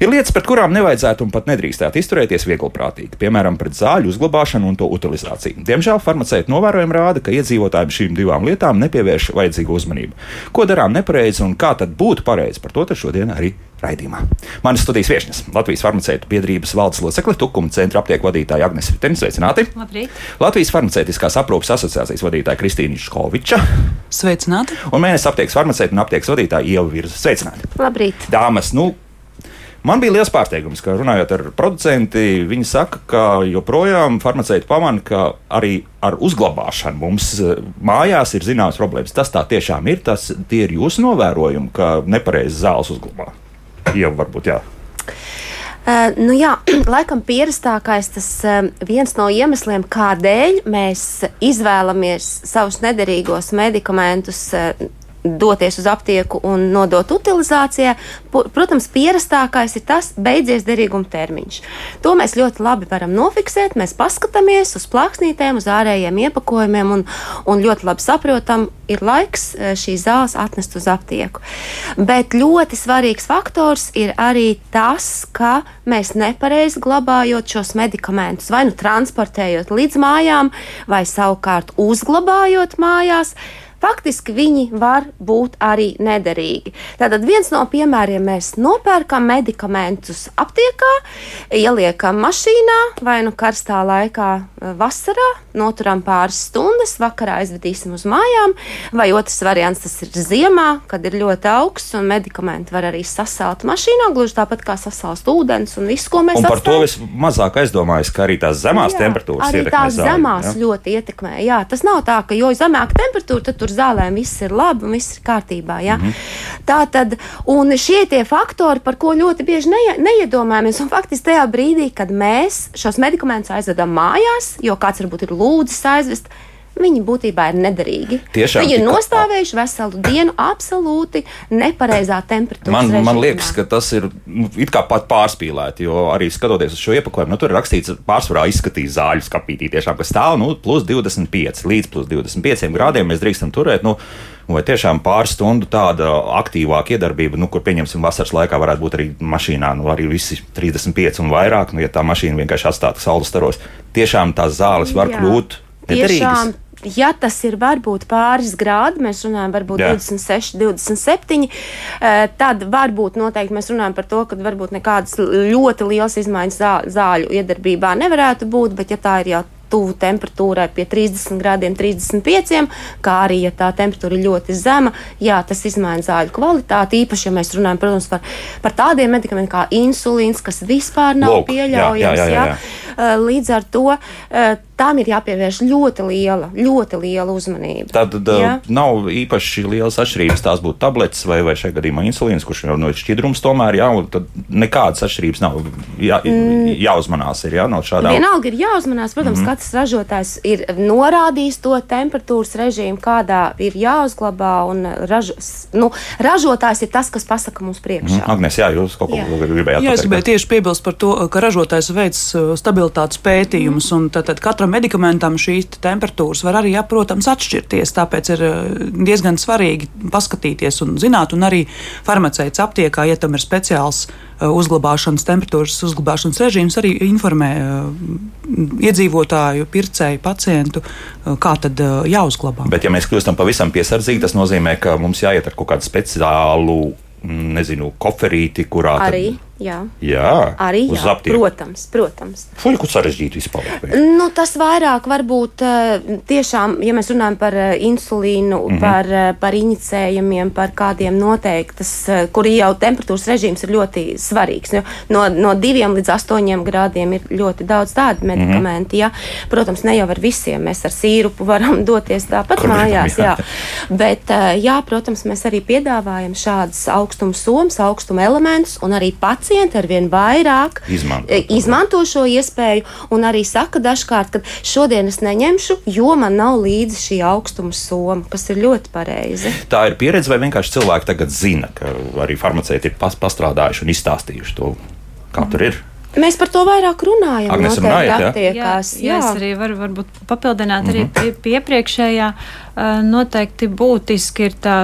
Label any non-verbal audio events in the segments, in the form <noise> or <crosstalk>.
Ir lietas, pret kurām nevajadzētu un pat nedrīkstētu izturēties vieglprātīgi, piemēram, pret zāļu uzglabāšanu un to utilizāciju. Diemžēl farmaceiti novērojumi rāda, ka iedzīvotājiem šīm divām lietām nepievērš vajadzīgu uzmanību. Ko darām nepareizi un kā tad būtu pareizi, par to šodien arī raidījumā. Manas studijas viesnes - Latvijas farmaceitu biedrības valdes locekle, Tukuma centra aptieku vadītāja Agnese Ritenis. Sveicināti! Labrīt. Latvijas farmaceitiskās aprūpas asociācijas vadītāja Kristīna Škoviča. Sveicināti! Un mēnesis aptiekas farmaceita un aptiekas vadītāja Ieva Virza. Sveicināti! Labrīt! Dāmas, nu, Man bija liels pārsteigums, ka runājot ar producentu, viņi saka, ka joprojām farmaceiti pamana, ka arī ar uzglabāšanu mums eh, mājās ir zināmas problēmas. Tas tā tiešām ir. Tas ir jūsu novērojumi, ka nepareizi zāles uzglabā. Jau varbūt jā. Uh, nu jā, <clears throat> laikam pierastākais tas uh, viens no iemesliem, kādēļ mēs izvēlamies savus nederīgos medikamentus uh, doties uz aptieku un nodot utilizācijai. Protams, pierastākais ir tas beidzies derīguma termiņš. To mēs ļoti labi varam nofiksēt. Mēs paskatāmies uz plāksnītēm, uz ārējiem iepakojumiem un, un ļoti labi saprotam, ir laiks e, šīs zāles atnest uz aptieku. Bet ļoti svarīgs faktors ir arī tas, ka mēs nepareizi glabājot šos medikamentus, vai nu transportējot līdz mājām, vai savukārt uzglabājot mājās faktiski viņi var būt arī nederīgi. Tātad viens no piemēriem mēs nopērkam medikamentus aptiekā, ieliekam mašīnā vai nu karstā laikā eh, vasarā, noturam pāris stundas, vakarā aizvedīsim uz mājām, vai otrs variants tas ir ziemā, kad ir ļoti augsts un medikamenti var arī sasalt mašīnā, gluži tāpat kā sasalst ūdens un visu, ko mēs un par atstājam. to vismazāk aizdomājas, ka arī tās zemās jā, temperatūras arī tās zemās jā? ļoti ietekmē. Jā, tas nav tā, ka jo zemāka temperatūra, tad tur ar zālēm viss ir labi un viss ir kārtībā. Ja? Mm -hmm. Tā tad, un šie tie faktori, par ko ļoti bieži neie, neiedomājamies, un faktiski tajā brīdī, kad mēs šos medikamentus aizvedam mājās, jo kāds varbūt ir lūdzis aizvest, viņi būtībā ir nederīgi. Tiešām, viņi ir nostāvējuši veselu dienu absolūti nepareizā temperatūrā. Man, režīmā. man liekas, ka tas ir nu, it kā pat pārspīlēti, jo arī skatoties uz šo iepakojumu, nu, tur ir rakstīts, pārsvarā izskatīt zāļu skapītī, tiešām, kas stāv nu, plus 25 līdz plus 25 grādiem mēs drīkstam turēt. Nu, Vai tiešām pāris stundu tāda aktīvāka iedarbība, nu, kur pieņemsim vasaras laikā, varētu būt arī mašīnā, nu, arī visi 35 un vairāk, nu, ja tā mašīna vienkārši atstāta saules staros. Tiešām tās zāles var Jā. kļūt tiešām ja tas ir varbūt pāris grādi, mēs runājam varbūt Jā. 26, 27, tad varbūt noteikti mēs runājam par to, ka varbūt nekādas ļoti liels izmaiņas zāļu iedarbībā nevarētu būt, bet ja tā ir jau tuvu temperatūrai pie 30 grādiem, 35, kā arī, ja tā temperatūra ir ļoti zema, jā, tas izmaina zāļu kvalitāti. Īpaši, ja mēs runājam, protams, par, par tādiem medikamentiem kā insulīns, kas vispār nav Lūk, pieļaujams. Jā, jā, jā, jā. Jā. Līdz ar to tam ir jāpievērš ļoti liela, ļoti liela uzmanība. Tad ja? nav īpaši lielas atšķirības. Tās būtu tabletes vai, vai šajā gadījumā insulīns, kurš ir no šķidrums tomēr, jā, un tad nekādas atšķirības nav. Jā, mm. jāuzmanās ir, jā, no šādām. Vienalga ir jāuzmanās, protams, mm -hmm. katrs ražotājs ir norādījis to temperatūras režīmu, kādā ir jāuzglabā, un ražo, nu, ražotājs ir tas, kas pasaka mums priekšā. Mm. Agnes, jā, jūs kaut ko gribējāt jā, es gribēju tieši piebilst par to, ka ražotājs veids uh, stabilitātes pētījumus, mm. un tad, tad katram medikamentam šīs temperatūras var arī, jā, protams, atšķirties. Tāpēc ir eh, diezgan svarīgi paskatīties un zināt, un arī farmaceits aptiekā, ja tam ir speciāls eh, uzglabāšanas temperatūras uzglabāšanas režīms, arī informē eh, iedzīvotāju, pircēju, pacientu, kā tad jāuzglabā. Bet, ja mēs kļūstam pavisam piesardzīgi, tas nozīmē, ka mums jāiet ar kaut kādu speciālu, nezinu, koferīti, kurā arī. Tad Jā, jā arī jā, aptieku. protams. protams. Fuļku sarežģīti vispār. Nu, tas vairāk varbūt eh, tiešām, ja mēs runājam par eh, insulīnu, mm -hmm. par, eh, par inicējumiem, par kādiem noteiktas, kuri jau temperatūras režīms ir ļoti svarīgs. No, no diviem līdz astoņiem grādiem ir ļoti daudz tādu mhm. medikamenti. Mm -hmm. ja. Protams, ne jau ar visiem. Mēs ar sīrupu varam <laughs> doties tāpat Kur mājās. Jā. jā. Bet, jā, protams, mēs arī piedāvājam šādas augstuma somas, augstuma elementus un arī pats pacienti ar vien vairāk izmanto, e, izmanto šo iespēju un arī saka dažkārt, ka šodien es neņemšu, jo man nav līdzi šī augstuma soma, kas ir ļoti pareizi. Tā ir pieredze, vai vienkārši cilvēki tagad zina, ka arī farmaceiti ir pastrādājuši un izstāstījuši to, kā mm. tur ir? Mēs par to vairāk runājam. Agnes, runājat, jā? attiekās. Jā, jā, es arī varu varbūt papildināt arī pie, pie iepriekšējā. Uh, Noteikti būtiski ir tā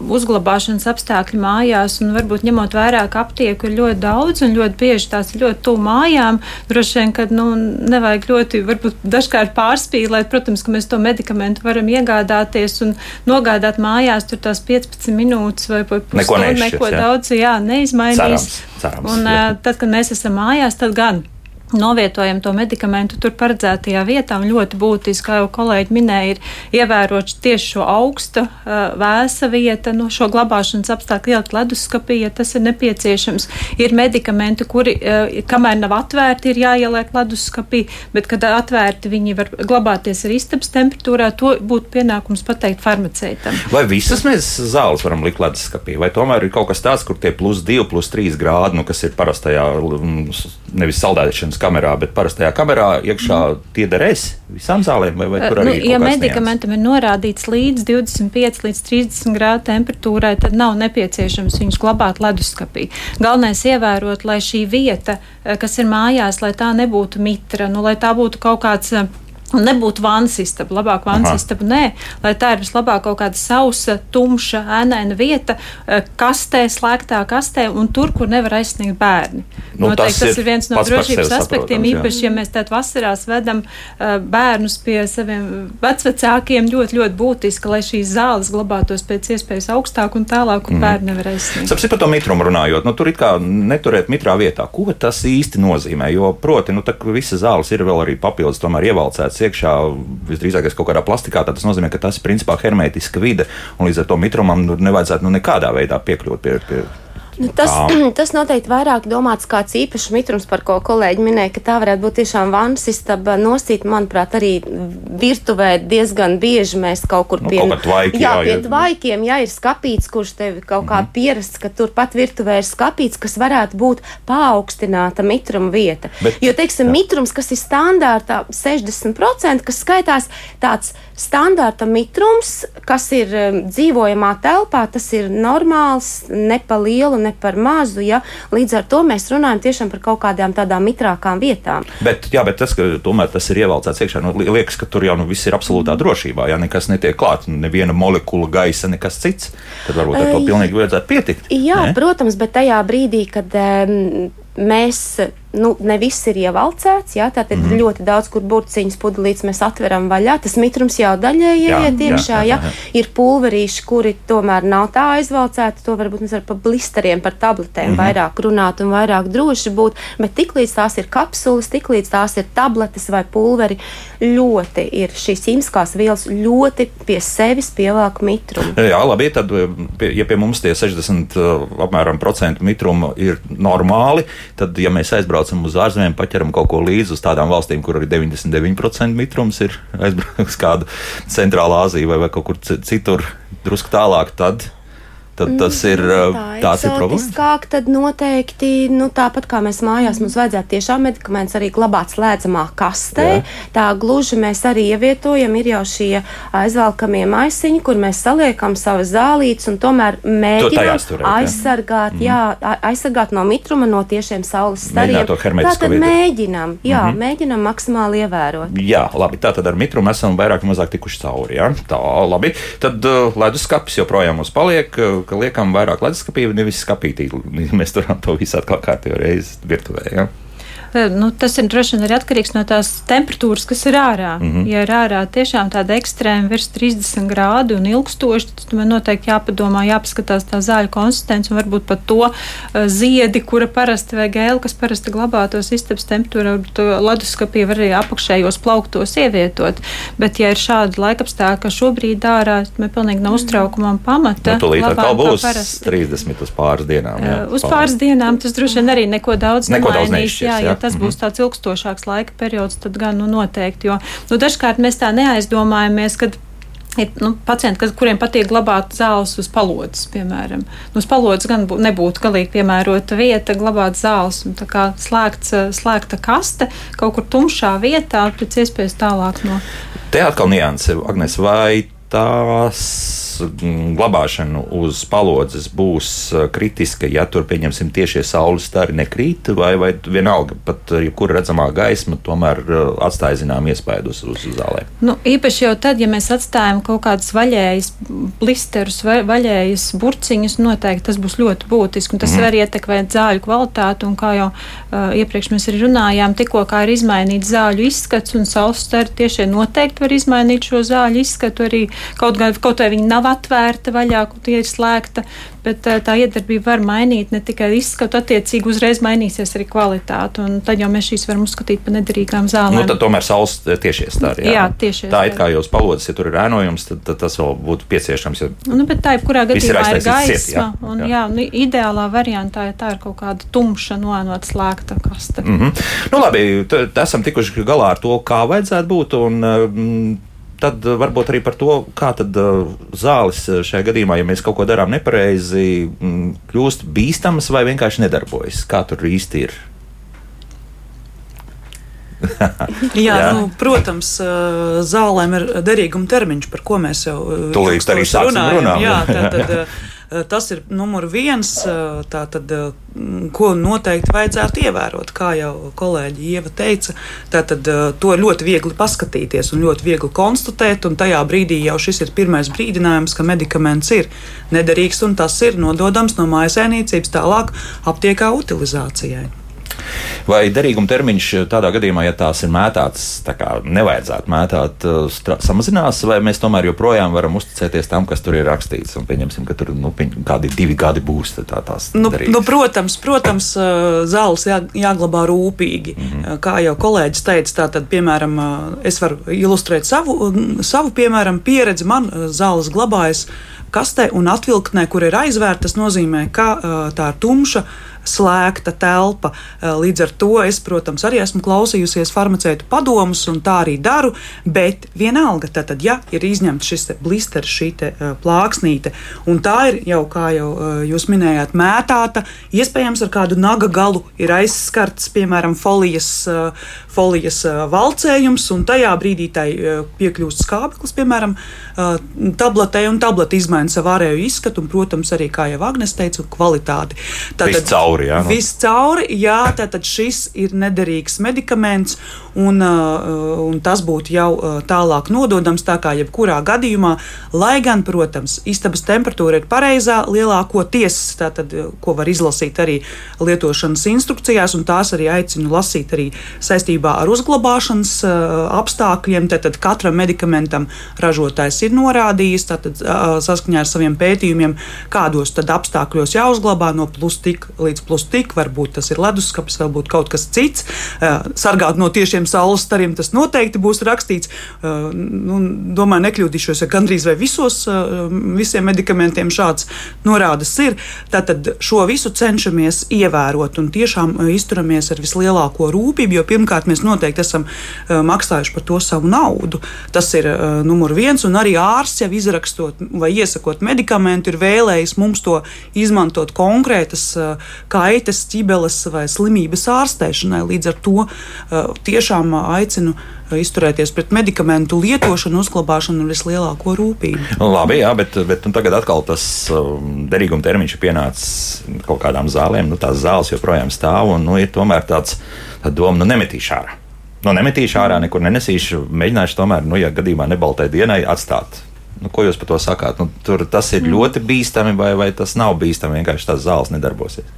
uzglabāšanas apstākļi mājās, un varbūt ņemot vērā, ka aptieku ir ļoti daudz un ļoti bieži tās ir ļoti tuvu mājām. Droši vien, ka nu, nevajag ļoti, varbūt dažkārt pārspīlēt. Protams, ka mēs to medikamentu varam iegādāties un nogādāt mājās tur tās 15 minūtes vai pat Neko pusstundu, neizšķirs, neko jā. daudz jā, neizmainīs. Cerams, cerams, un, jā. uh, tad, kad mēs esam mājās, tad gan. Novietojam to medikamentu tur paredzētajā vietā. Ļoti būtiski, kā jau kolēģi minēja, ir ievērot tieši šo augstu, uh, vēsa vieta, no šo glabāšanas apstākļu ielikt leduskapī, ja tas ir nepieciešams. Ir medikamenti, kuri, uh, kamēr nav atvērti, ir jāieliek leduskapī, bet, kad atvērti, viņi var glabāties arī istabas temperatūrā. To būtu pienākums pateikt farmaceitam. Vai visas mēs zāles varam likt leduskapī, vai tomēr ir kaut kas tāds, kur tie plus 2, plus 3 grādi, nu, kas ir parastajā, nevis saldēšanas kamerā, bet parastajā kamerā iekšā tie derēs visām zālēm, vai, vai tur arī Nu, ja medikamentam ir norādīts līdz 25 līdz 30 grādu temperatūrai, tad nav nepieciešams viņus glabāt leduskapī. Galvenais ievērot, lai šī vieta, eh, kas ir mājās, lai tā nebūtu mitra, nu, lai tā būtu kaut kāds. Eh, Un nebūtu vannas istaba, labāk Aha. istaba, nē, lai tā ir vislabāk kaut kāda sausa, tumša, ēnaina vieta, eh, kastē, slēgtā kastē, un tur, kur nevar aizsniegt bērni. Nu, Noteikti tas tas ir viens no drošības aspektiem, saprotams, jā. īpaši, ja mēs tādā vasarās vedam uh, bērnus pie saviem vecvecākiem, ļoti, ļoti būtiski, lai šīs zāles glabātos pēc iespējas augstāk un tālāk, un bērni nevar aizsniegt. Sapratu par to mitrumu runājot, nu, tur it kā neturēt mitrā vietā. Ko tas īsti nozīmē? Jo, proti, nu, tā, visas zāles ir vēl arī papildus, tomēr ievalcētas iekšā visdrīzāk kaut kādā plastikā. tad Tas nozīmē, ka tas ir principā hermētiska vide, līdz ar to mitrumam nu, nevajadzētu nu, nekādā veidā piekļūt pie. pie Nu, tas, <clears throat> tas noteikti vairāk domāts kāds īpašs mitrums, par ko kolēģi minēja, ka tā varētu būt tiešām vannas istaba nosīt. Manuprāt, arī virtuvē diezgan bieži mēs kaut kur Nu, pie, kaut tvaiki, jā, jā, pie jā. tvaikiem, ja ir skapīts, kurš tev kaut kā pierasts, ka tur pat virtuvē ir skapīts, kas varētu būt paaugstināta mitruma vieta. Bet- jo, teiksim, mitrums, kas ir standārtā 60%, kas skaitās tāds standārta mitrums, kas ir um, dzīvojamā telpā, tas ir normāls, ne pa lielu, ne par mazu. Ja? Līdz ar to mēs runājam tiešām par kaut kādām tādām mitrākām vietām. Bet, jā, bet tas, ka tomēr tas ir ievalcēts iekšā, nu, li- liekas, ka tur jau nu, viss ir absolūtā drošībā. Ja nekas netiek klāts, neviena molekula gaisa, nekas cits, tad varbūt ar to pilnīgi vajadzētu pietikt. Jā, ne? protams, bet tajā brīdī, kad um, mēs, nu, ne viss ir ievalcēts, jā, tātad Mhm. mm -hmm. ļoti daudz, kur burciņas pudelītes mēs atveram vaļā, tas mitrums jau daļēji ieiet iekšā, jā, jā, jā. ir pulverīši, kuri tomēr nav tā aizvalcēti, to varbūt mēs varam par blisteriem, par tabletēm mm -hmm. vairāk runāt un vairāk droši būt, bet tiklīdz tās ir kapsulas, tiklīdz tās ir tabletes vai pulveri, ļoti ir šīs ķīmiskās vielas ļoti pie sevis pievāk mitrumu. Jā, labi. Tad, pie- ja pie mums tie 60 uh, apmēram procentu mitruma ir normāli, tad, ja mēs aizbraucam uz ārzemēm, paķeram kaut ko līdzi uz tādām valstīm, kur arī 99% mitrums ir <laughs> aizbraucis kādu centrālā Aziju vai, vai kaut kur ci- citur, drusku tālāk, tad, tad tas ir, uh, tās ir problēmas. tad noteikti, nu, tāpat kā mēs mājās, mums vajadzētu tiešām medikamentus arī glabāt slēdzamā kastē. Jā. Tā gluži mēs arī ievietojam, ir jau šie aizvelkamie maisiņi, kur mēs saliekam savas zālītes un tomēr mēģinām turēt, jā. aizsargāt, jā, a- aizsargāt no mitruma, no tiešiem saules stariem. to Tātad mēģinām, jā, mēģinām maksimāli ievērot. Jā, labi. Tā tad ar mitrumu esam vairāk vai mazāk tikuši cauri. Ja? Tā, labi. Tad uh, leduskapis joprojām mums paliek, ka liekam vairāk leduskapī, nevis skapītī. Mēs turam to visu atkal kārtīgi reizi virtuvē. Ja? Eh, Nu, tas ir droši vien arī atkarīgs no tās temperatūras, kas ir ārā. Mm Mhm. -hmm. Ja ir ārā tiešām tāda ekstrēma virs 30 grādu un ilgstoši, tad man noteikti jāpadomā, jāpaskatās tā zāļu konsistence un varbūt pat to uh, ziedi, kura parasti vai gēlu, kas parasti glabātos istabas temperatūrā, leduskapī var arī apakšējos plauktos ievietot. Bet, ja ir šādi laikapstākļi, ka šobrīd ārā, tad pilnīgi nav uztraukuma un pamata. Nu, tūlīt atkal būs parasti. 30 uz pāris dienām. Jā, Uh, Uz pāris dienām tas droši vien arī neko daudz Neko daudz nemainīs. neizšķirs, jā, jā. Tas būs tāds ilgstošāks laika periods, tad gan nu, noteikti. Jo nu, dažkārt mēs tā neaizdomājamies, kad ir nu, pacienti, kas, kuriem patīk glabāt zāles uz palodzes, piemēram. Nu, uz palodzes gan bū, nebūtu galīgi piemērota vieta glabāt zāles. Tā kā slēgts, eh, slēgta kaste kaut kur tumšā vietā, pēc iespējas tālāk no. Te atkal nianse, Agnes, vai tās mm, glabāšana uz palodzes būs uh, kritiska, ja tur, pieņemsim, tiešie saules stari nekrīt, vai, vai vienalga, pat uh, jebkura redzamā gaisma tomēr uh, atstāja zinām iespēju uz, uz zālēm? Nu, īpaši jau tad, ja mēs atstājam kaut kādas vaļējas blisterus vai vaļējas burciņus, noteikti tas būs ļoti būtiski, un tas mm. var ietekmēt zāļu kvalitāti, un kā jau uh, iepriekš mēs arī runājām, tikko kā ir izmainīts zāļu izskats, un saules stari tiešie noteikti var izmainīt šo zāļu izskatu arī kaut, gan, kaut vai viņi nav atvērta vaļā, kur tie ir slēgta, bet eh, tā iedarbība var mainīt ne tikai izskatu, attiecīgi uzreiz mainīsies arī kvalitāte, un tad jau mēs šīs varam uzskatīt par nederīgām zālēm. Nu, tad tomēr saules tiešies tā arī. Jā, jā tieši tā. Ir kā jūs palodas, ja tur ir ēnojums, tad, tad tas vēl būtu pieciešams. Ja nu, bet tā, jebkurā gadījumā ir, ir gaisma, ciet, jā, un jā. Jā, nu, ideālā variantā, ja tā ir kaut kāda tumša, noenot slēgta kaste. Mm -hmm. Nu, labi, tad esam tikuši galā ar to, kā vajadzētu būt, un mm, tad eh, varbūt arī par to, kā tad uh, zāles eh, šajā gadījumā, ja mēs kaut ko darām nepareizi, mm, kļūst bīstamas vai vienkārši nedarbojas. Kā tur īsti ir? <laughs> Jā, Jā. Nu, protams, zālēm ir derīguma termiņš, par ko mēs jau tūlīt arī sāksim runāt. Jā, tā, tad, Eh, <laughs> tas ir numur viens, eh, tātad, eh, ko noteikti vajadzētu ievērot. Kā jau kolēģi Ieva teica, tātad, to ļoti viegli paskatīties un ļoti viegli konstatēt. Tajā brīdī jau šis ir pirmais brīdinājums, ka medikaments ir nederīgs un tas ir nododams no mājasēmniecības tālāk aptiekā utilizācijai. Vai derīguma termiņš tādā gadījumā, ja tās ir mētātas, tā kā nevajadzētu mētāt, uh, samazinās, vai mēs tomēr joprojām varam uzticēties tam, kas tur ir rakstīts, un pieņemsim, ka tur nu, kādi divi gadi būs tā, tās. Nu, derīgas. nu, protams, protams, uh, zāles jā, jāglabā rūpīgi. Mm -hmm. Kā jau kolēģis teica, tā tad, piemēram, es varu ilustrēt savu, savu piemēram, pieredzi. Man zāles glabājas kastē un atvilktnē, kur ir aizvērta. Tas nozīmē, ka tā ir tumša slēgta telpa. Eh, līdz ar to es, protams, arī esmu klausījusies farmaceitu padomus, un tā arī daru. Bet vienalga, tad, ja ir izņemts šis blisters, šī te, uh, plāksnīte, un tā ir jau, kā jau uh, jūs minējāt, mētāta, iespējams, ar kādu naga galu ir aizskarts, piemēram, folijas, folijas valcējums, un tajā brīdī tai piekļūst skābeklis, piemēram, tabletē, un tablete izmaina savu ārējo izskatu, un, protams, arī, kā jau Agnēs teica, kvalitāti. Tātad, cauri. Jā, nu. Viss cauri, jā, tātad šis ir nederīgs medikaments, un, un tas būtu jau tālāk nododams. Tā kā jebkurā gadījumā, lai gan, protams, istabas temperatūra ir pareizā lielākoties, tātad, ko var izlasīt arī lietošanas instrukcijās, un tās arī aicinu lasīt arī saistībā ar uzglabāšanas apstākļiem. Tātad katram medikamentam ražotājs ir norādījis tātad, saskaņā ar saviem pētījumiem, kādos apstākļos jāuzglabā no plus tik līdz plus tik, varbūt tas ir leduskapis, varbūt kaut kas cits. Sargāt no tiešiem saules stariem tas noteikti būs rakstīts. Nu, domāju, nekļūdīšos, ja gandrīz vai visos, visiem medikamentiem šāds norādes ir. Tātad šo visu cenšamies ievērot un tiešām izturamies ar vislielāko rūpību, jo pirmkārt mēs noteikti esam maksājuši par to savu naudu. Tas ir numur viens, un arī ārsts jau izrakstot vai iesakot medikamentu, ir vēlējis mums to izmantot konkrētas kaitas, ķibeles vai slimības ārstēšanai. Līdz ar to tiešām aicinu izturēties pret medikamentu lietošanu, uzglabāšanu ar vislielāko rūpību. Labi, jā, bet, bet nu, tagad atkal tas um, derīguma termiņš ir pienācis kaut kādām zālēm. Nu, tās zāles joprojām stāv un nu, ir tomēr tāds tā doma, nu nemetīšu ārā. Nu, nemetīšu ārā, nekur nenesīšu, mēģināšu tomēr, nu, ja gadījumā nebaltai dienai atstāt Nu, ko jūs par to sakāt? Nu, tur tas ir mm. ļoti bīstami, vai, vai tas nav bīstami? Vienkārši tās zāles nedarbosies.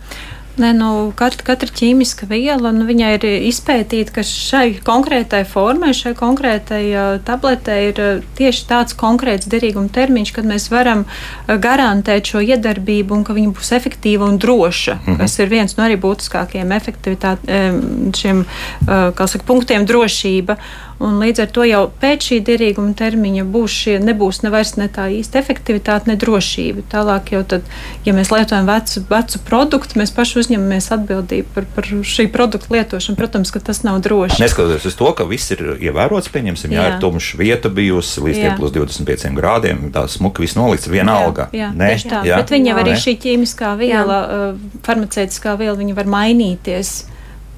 Ne, nu, katra, katra ķīmiska viela nu, ir izpētīta, ka šai konkrētai formai, šai konkrētai uh, tabletē ir uh, tieši tāds konkrēts derīguma termiņš, kad mēs varam uh, garantēt šo iedarbību un ka viņa būs efektīva un droša. Mm -hmm. Tas ir viens no arī būtiskākajiem efektivitātiem šiem saka, punktiem - drošība. Un līdz ar to jau pēc šī derīguma termiņa būs šie, nebūs ne vairs ne tā īsta efektivitāte, ne drošība. Tālāk jau tad, ja mēs lietojam vecu, vecu produktu, mēs paši uzņemamies atbildību par, par šī produkta lietošanu. Protams, ka tas nav droši. Neskatoties uz to, ka viss ir ievērots, pieņemsim, jā, jā ir tumša vieta bijusi līdz jā. plus 25 grādiem, tā smuka viss nolikts viena jā. Jā, Nē, tā. Jā. Bet viņa arī šī ķīmiskā viela, jā. farmaceitiskā viela, viņa var mainīties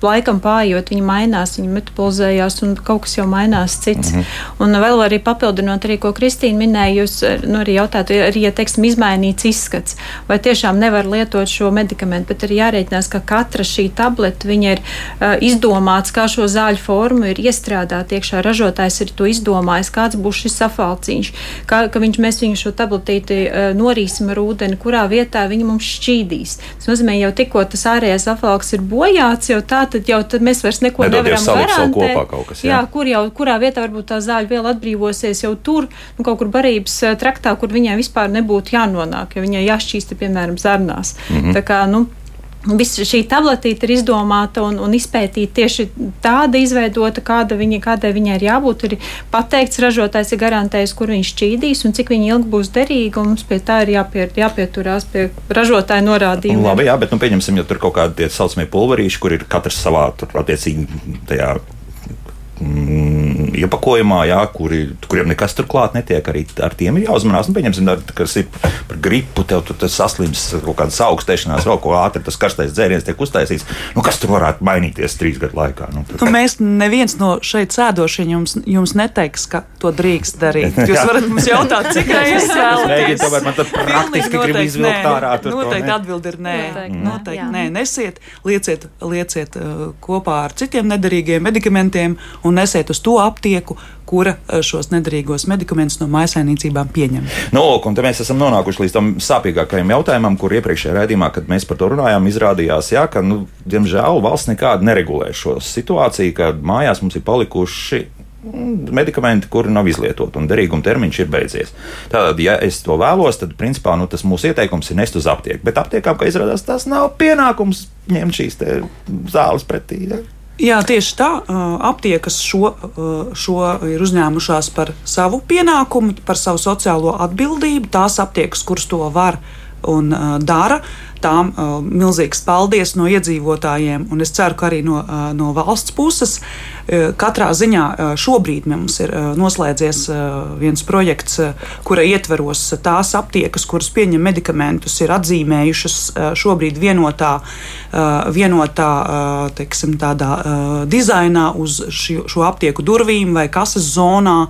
laikam pājot, viņi mainās, viņi metabolizējās un kaut kas jau mainās cits. Mm -hmm. Un vēl arī papildinot arī, ko Kristīna minēja, jūs nu, arī jautājat, arī, ja, teiksim, izmainīts izskats, vai tiešām nevar lietot šo medikamentu, bet ir jārēķinās, ka katra šī tableta, viņa ir uh, izdomāts, kā šo zāļu formu ir iestrādāt iekšā. Ražotājs ir to izdomājis, kāds būs šis safalciņš, kā, ka viņš, mēs viņu šo tabletīti uh, norīsim ar ūdeni, kurā vietā viņi mums šķīdīs. Tas nozīmē, jau tikko tas ārējais afalks ir bojāts, jau tā, tad jau tad mēs vairs neko Nedodies nevaram garantēt. Kopā kas, jā. jā, kur jau, kurā vietā varbūt tā zāļu viela atbrīvosies jau tur, nu, kaut kur barības traktā, kur viņai vispār nebūtu jānonāk, jo viņai jāšķīsta, piemēram, zarnās. Mm -hmm. Tā kā, nu, Visa šī tabletīte ir izdomāta un, un izpētīta tieši tāda izveidota, kāda viņa, kādai viņai ir jābūt. Ir pateikts, ražotājs ir garantējis, kur viņš šķīdīs un cik ilgi būs derīga. Mums pie tā ir jāpie, jāpieturās pie ražotāja norādījumiem. Labi, jā, bet nu, pieņemsim, ja tur kaut kādi tie saucamie pulverīši, kur ir katrs savā, tur attiecīgi tajā mm, iepakojumā, jā, kuri, kuriem nekas turklāt netiek. Arī ar tiem ir jāuzmanās. Nu, pieņemsim, kas ir par gripu, tev tur tas saslims, kaut kādas augstēšanās, vēl ko ātri tas karstais dzēriens tiek uztaisīts. Nu, kas tur varētu mainīties trīs gadu laikā? Nu, nu, mēs neviens no šeit sēdošiem jums, jums neteiks, ka to drīkst darīt. Jūs <laughs> varat mums jautāt, cik <laughs> reizes vēlaties. Tomēr man tad praktiski grib izvilkt ārā. Noteikti atbild ir nē. Noteikti, noteikti nē. Nesiet, lieciet, lieciet uh, kopā ar citiem nederīgiem medikamentiem un nesiet uz to aptieku, kura uh, šos nederīgos medikamentus no maisaimniecībām pieņem. Nu, lūk, un mēs esam nonākuši līdz tam sāpīgākajam jautājumam, kur iepriekšējā raidījumā, kad mēs par to runājām, izrādījās, jā, ka, nu, diemžēl, valsts nekādi neregulē šo situāciju, ka mājās mums ir palikuši mm, medikamenti, kuri nav izlietoti, un derīguma termiņš ir beidzies. Tātad, ja es to vēlos, tad principā nu, tas mūsu ieteikums ir nest uz aptieku. Bet aptiekām, kā izrādās, tas nav pienākums ņemt šīs zāles pretī. Ja? Jā, tieši tā. Aptiekas šo, šo ir uzņēmušās par savu pienākumu, par savu sociālo atbildību. Tās aptiekas, kuras to var un dara, tām uh, milzīgs paldies no iedzīvotājiem, un es ceru, ka arī no, uh, no valsts puses. Uh, katrā ziņā uh, šobrīd mums ir uh, noslēdzies uh, viens projekts, uh, kura ietveros tās aptiekas, kuras pieņem medikamentus, ir atzīmējušas uh, šobrīd vienotā, uh, vienotā uh, teiksim, tādā, uh, dizainā uz šo, šo aptieku durvīm vai kases zonā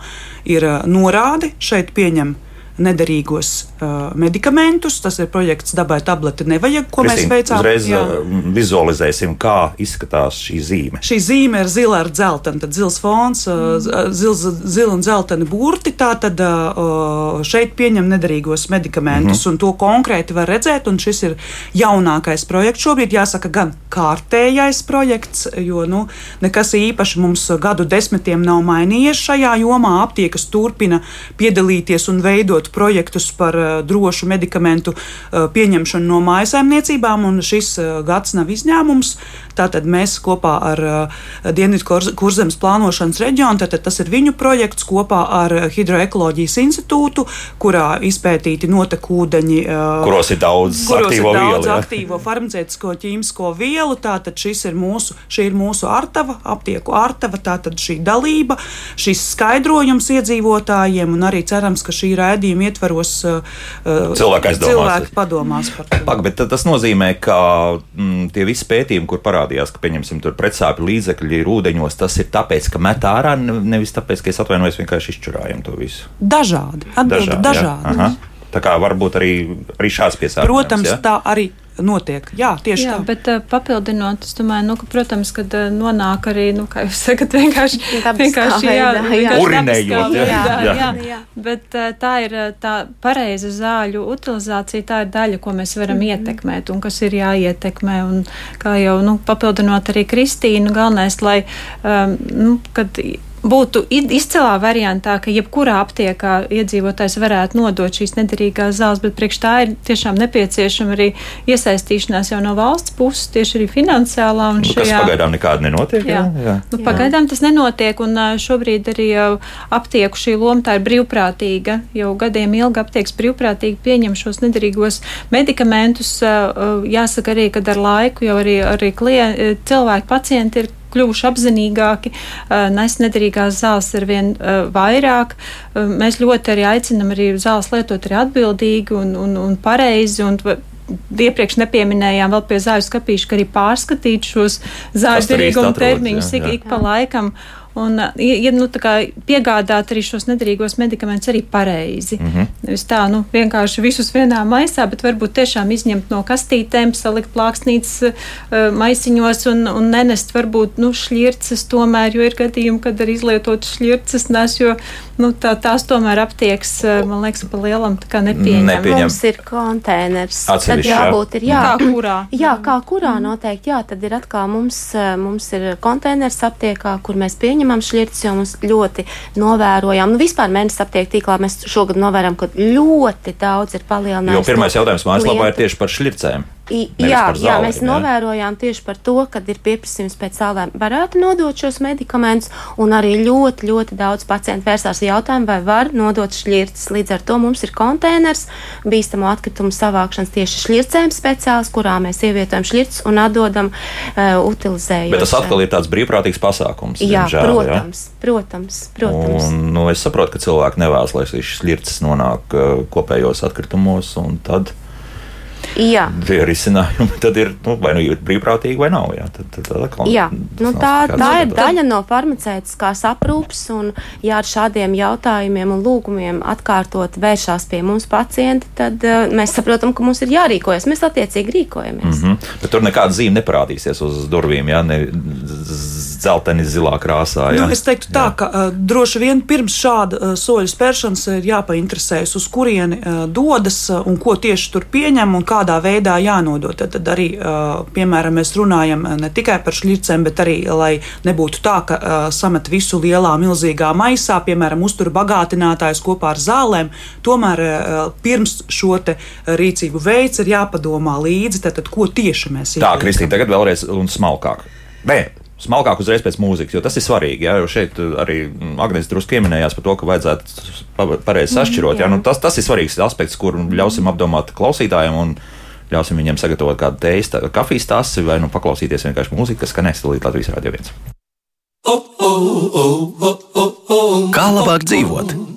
ir uh, norādi šeit pieņem nederīgos uh, medikamentus. Tas ir projekts dabai tableti nevajag, ko Kristīna, mēs veicām. Uzreiz jā. Uh, vizualizēsim, kā izskatās šī zīme. Šī zīme ir zila ar dzeltenu, tad zils fons, mm. zils, zila un dzelteni burti. Tātad uh, šeit pieņem nederīgos medikamentus, mm un to konkrēti var redzēt. Un šis ir jaunākais projekts šobrīd, jāsaka, gan kārtējais projekts, jo nu, nekas īpaši mums gadu desmitiem nav mainījies šajā jomā. Aptiekas turpina piedalīties un veidot veidot projektus par uh, drošu medikamentu uh, pieņemšanu no mājsaimniecībām, un šis uh, gads nav izņēmums. Tātad mēs kopā ar Dienvidu kurzemes plānošanas reģionu, tātad tas ir viņu projekts kopā ar Hidroekoloģijas institūtu, kurā izpētīti notekūdeņi, kuros ir daudz kuros aktīvo ir daudz vielu. Ja? aktīvo farmaceitisko ķīmisko vielu. Tātad šis ir mūsu, šī ir mūsu artava, aptieku artava, tātad šī dalība, šis skaidrojums iedzīvotājiem, un arī cerams, ka šī raidījuma ietvaros uh cilvēki padomās par to. Pag, bet tas nozīmē, ka mm, tie visi pētījumi, kur parādījās, ka, pieņemsim, tur pretsāpju līdzekļi ir ūdeņos, tas ir tāpēc, ka met ārā, nevis tāpēc, ka es atvainojos, vienkārši izčurājam to visu. Dažādi. Atbildi dažādi. dažādi. Tā kā varbūt arī, arī šāds piesārņojums. Protams, ja? tā arī notiek. Jā, tieši Jā, tā. Bet uh, papildinot, es domāju, nu, ka, protams, kad uh, nonāk arī, nu, kā jūs <laughs> sakat, vienkārši, <laughs> vienkārši jā, vienkārši urinējot. Jā, jā, jā. jā. jā. Bet uh, tā ir tā pareiza zāļu utilizācija, tā ir daļa, ko mēs varam mm -hmm. ietekmēt un kas ir jāietekmē. Un, kā jau, nu, papildinot arī Kristīnu, galvenais, lai, um, nu, kad būtu izcilā variantā, ka jebkurā aptiekā iedzīvotājs varētu nodot šīs nederīgās zāles, bet priekš tā ir tiešām nepieciešama arī iesaistīšanās jau no valsts puses, tieši arī finansiālā. Nu, šajā... Kas pagaidām nekāda nenotiek? Jā, jā. jā. Nu, pagaidām tas nenotiek, un šobrīd arī aptieku šī loma tā ir brīvprātīga. Jau gadiem ilgi aptieks brīvprātīgi pieņem šos nederīgos medikamentus. Jāsaka arī, ka ar laiku jau arī, arī klien, cilvēki, pacienti ir kļuvuši apzinīgāki, nes nederīgās zāles ar vien vairāk. Mēs ļoti arī aicinam arī zāles lietot arī atbildīgi un, un, un pareizi. Un iepriekš nepieminējām vēl pie zāļu skapīšu, ka arī pārskatīt šos zāļu derīguma termiņus ik, ik pa laikam. Un, ja, nu, piegādāt arī šos nederīgos medikamentus arī pareizi. Mm -hmm. Nevis tā, nu, vienkārši visus vienā maisā, bet varbūt tiešām izņemt no kastītēm, salikt plāksnītes uh, maisiņos un, un nenest varbūt nu, šķirces tomēr, jo ir gadījumi, kad arī izlietotas šķirces nes, jo nu, tā, tās tomēr aptieks, man liekas, pa lielam nepieņem. nepieņem. Mums ir konteiners. Tad jābūt ir, jā. Kā kurā? Jā, kā kurā noteikti, jā, tad ir atkal mums, mums ir konteiners aptiekā, kur mēs pieņemam saņemam šķirtas, jo mums ļoti novērojam, nu vispār mēnesis aptiek tīklā mēs šogad novērojam, ka ļoti daudz ir palielinājies. Jo pirmais jautājums mājaslapā ir tieši par šķircēm. I, jā, jā, mēs jā. novērojām tieši par to, ka ir pieprasījums pēc zālēm. Varētu nodot šos medikamentus, un arī ļoti, ļoti daudz pacientu vērsās jautājumu, vai var nodot šķirtas. Līdz ar to mums ir konteiners bīstamo atkritumu savākšanas tieši šķircēm speciāls, kurā mēs ievietojam šķirtas un atdodam uh, utilizējot. Bet tas atkal ir tāds brīvprātīgs pasākums. Jā, diemžēl, protams, jā? protams, protams. Un, nu, es saprotu, ka cilvēki nevēlas, lai šīs šķirtas nonāk uh, kopējos atkritumos, un tad Jā. Tie risinājumi tad ir nu, vai nu ir brīvprātīgi vai nav. Jā, tad, tad, tad, tad, jā. Nu, tā, tā ir daļa no farmaceitiskās aprūpes, un ja ar šādiem jautājumiem un lūgumiem atkārtot vēršās pie mums pacienti, tad uh, mēs saprotam, ka mums ir jārīkojas. Mēs attiecīgi rīkojamies. Mm -hmm. Bet tur nekāda zīme neparādīsies uz durvīm, ja ne dzelteni zilā krāsā. Jā. Nu, es teiktu tā, jā. ka uh, droši vien pirms šāda uh, soļa spēršanas ir jāpainteresējas, uz kurieni uh, dodas uh, un ko tieši tur pieņem un kā kādā veidā jānodod. Tad, tad arī, piemēram, mēs runājam ne tikai par šķircēm, bet arī, lai nebūtu tā, ka samet visu lielā, milzīgā maisā, piemēram, uztur bagātinātājs kopā ar zālēm. Tomēr pirms šo rīcību veids ir jāpadomā līdzi, tad, tad ko tieši mēs izdarām. Tā, Kristīna, tagad vēlreiz un smalkāk. Nē, smalkāk uzreiz pēc mūzikas, jo tas ir svarīgi. Jā, jo šeit arī Agnēs drusku pieminējās par to, ka vajadzētu pareizi sašķirot. Jā, nu, tas, tas ir svarīgs aspekts, kur ļausim apdomāt klausītājiem. Un, Ļausim viņiem sagatavot kādu tēstu, kafijas tasi vai nu, paklausīties vienkārši mūziku, kas skanēs līdz Latvijas Rādio 1. Kā labāk dzīvot?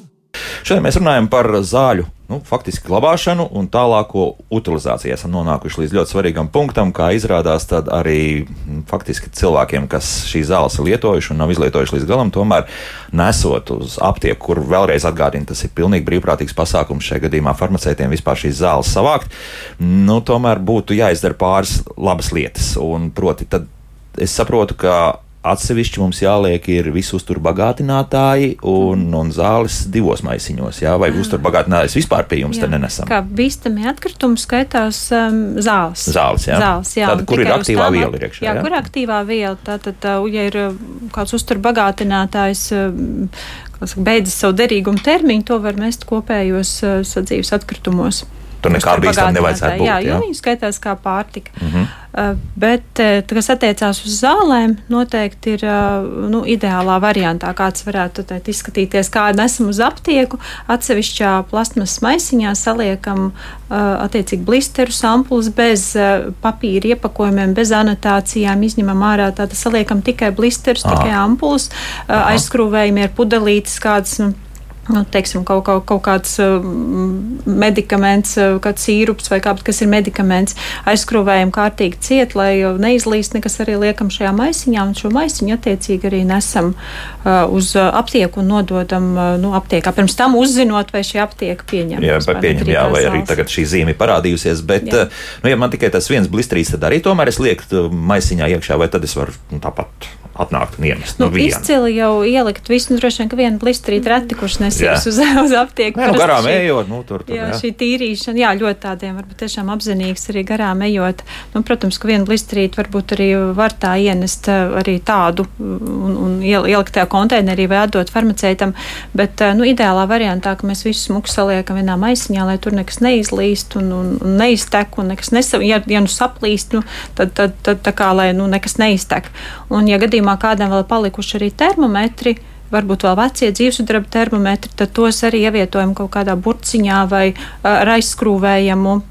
Šodien mēs runājam par zāļu nu, faktiski glabāšanu un tālāko utilizāciju. Esam nonākuši līdz ļoti svarīgam punktam, kā izrādās, arī nu, faktiski cilvēkiem, kas šīs zāles ir lietojuši un nav izlietojuši līdz galam, tomēr nesot uz aptieku, kur vēlreiz atgādina, tas ir pilnīgi brīvprātīgs pasākums šajā gadījumā farmaceitiem vispār šīs zāles savākt, nu, tomēr būtu jāizdara pāris labas lietas. Un proti, tad es saprotu, ka Atsevišķi mums jāliek ir visi uzturbagātinātāji un, mm. un zāles divos maisiņos, jā, vai uzturbagātinājums vispār pie jums te nenesam. Kā bīstami atkritumi skaitās um, zāles. Zāles, jā. Zāles, jā. Tad, kur ir aktīvā viela iekšā? Jā, jā, kur aktīvā viela, tātad, tā, ja ir uh, kāds uzturbagātinātājs, um, beidzis savu derīgumu termiņu, to var mest kopējos uh, sadzīves atkritumos. Tur nekā bīstama nevajadzētu būt. Jā, jo viņi skaitās kā pārtika. Mm -hmm. uh, bet, uh, kas attiecās uz zālēm, noteikti ir uh, nu, ideālā variantā, kāds varētu tēt, izskatīties, kā nesam uz aptieku. Atsevišķā plasmas maisiņā saliekam uh, attiecīgi blisteru sampuls bez uh, papīra iepakojumiem, bez anotācijām, izņemam ārā, tātad saliekam tikai blisterus, tikai ampuls, uh, aizskrūvējumi ir pudelītes kādas. Nu, nu, teiksim, kaut, kaut, kaut kāds uh, medikaments, uh, kāds sīrups vai kāds, kas ir medikaments, aizskrūvējam kārtīgi ciet, lai neizlīst nekas arī liekam šajā maisiņā, un šo maisiņu attiecīgi arī nesam uh, uz uh, aptieku un nododam uh, nu, aptiekā. Pirms tam uzzinot, vai šī aptieka pieņem. Jā, vai pieņem, jā, vai arī tagad šī zīme ir parādījusies, bet, jā. uh, nu, ja man tikai tas viens blistrīs, tad arī tomēr es lieku maisiņā iekšā, vai tad es varu nu, tāpat atnākt un iemest. Nu, nu, izcili jau ielikt visu, nu, droši vien, ka viena blistrīta reti, kurš nesies uz, <laughs> uz aptieku. Jā, nu, garām šī, ejot, nu, tur. tur jā, jā, šī tīrīšana, jā, ļoti tādiem varbūt tiešām apzinīgs arī garām ejot. Nu, protams, ka viena blistrīta varbūt arī var tā ienest eh, arī tādu un, un ielikt tajā konteinerī vai atdot farmaceitam, bet, eh, nu, ideālā variantā, ka mēs visu smuku saliekam vienā maisiņā, lai tur nekas neizlīst un, un, un neiztek un nekas nesa, ja, ja nu saplīst, nu, tad, tad, tad tā kā, lai, nu, nekas neiztek. Un, ja gadījumā gadījumā kādam vēl palikuši arī termometri, varbūt vēl vecie dzīvesudraba termometri, tad tos arī ievietojam kaut kādā burciņā vai ar aizskrūvējamu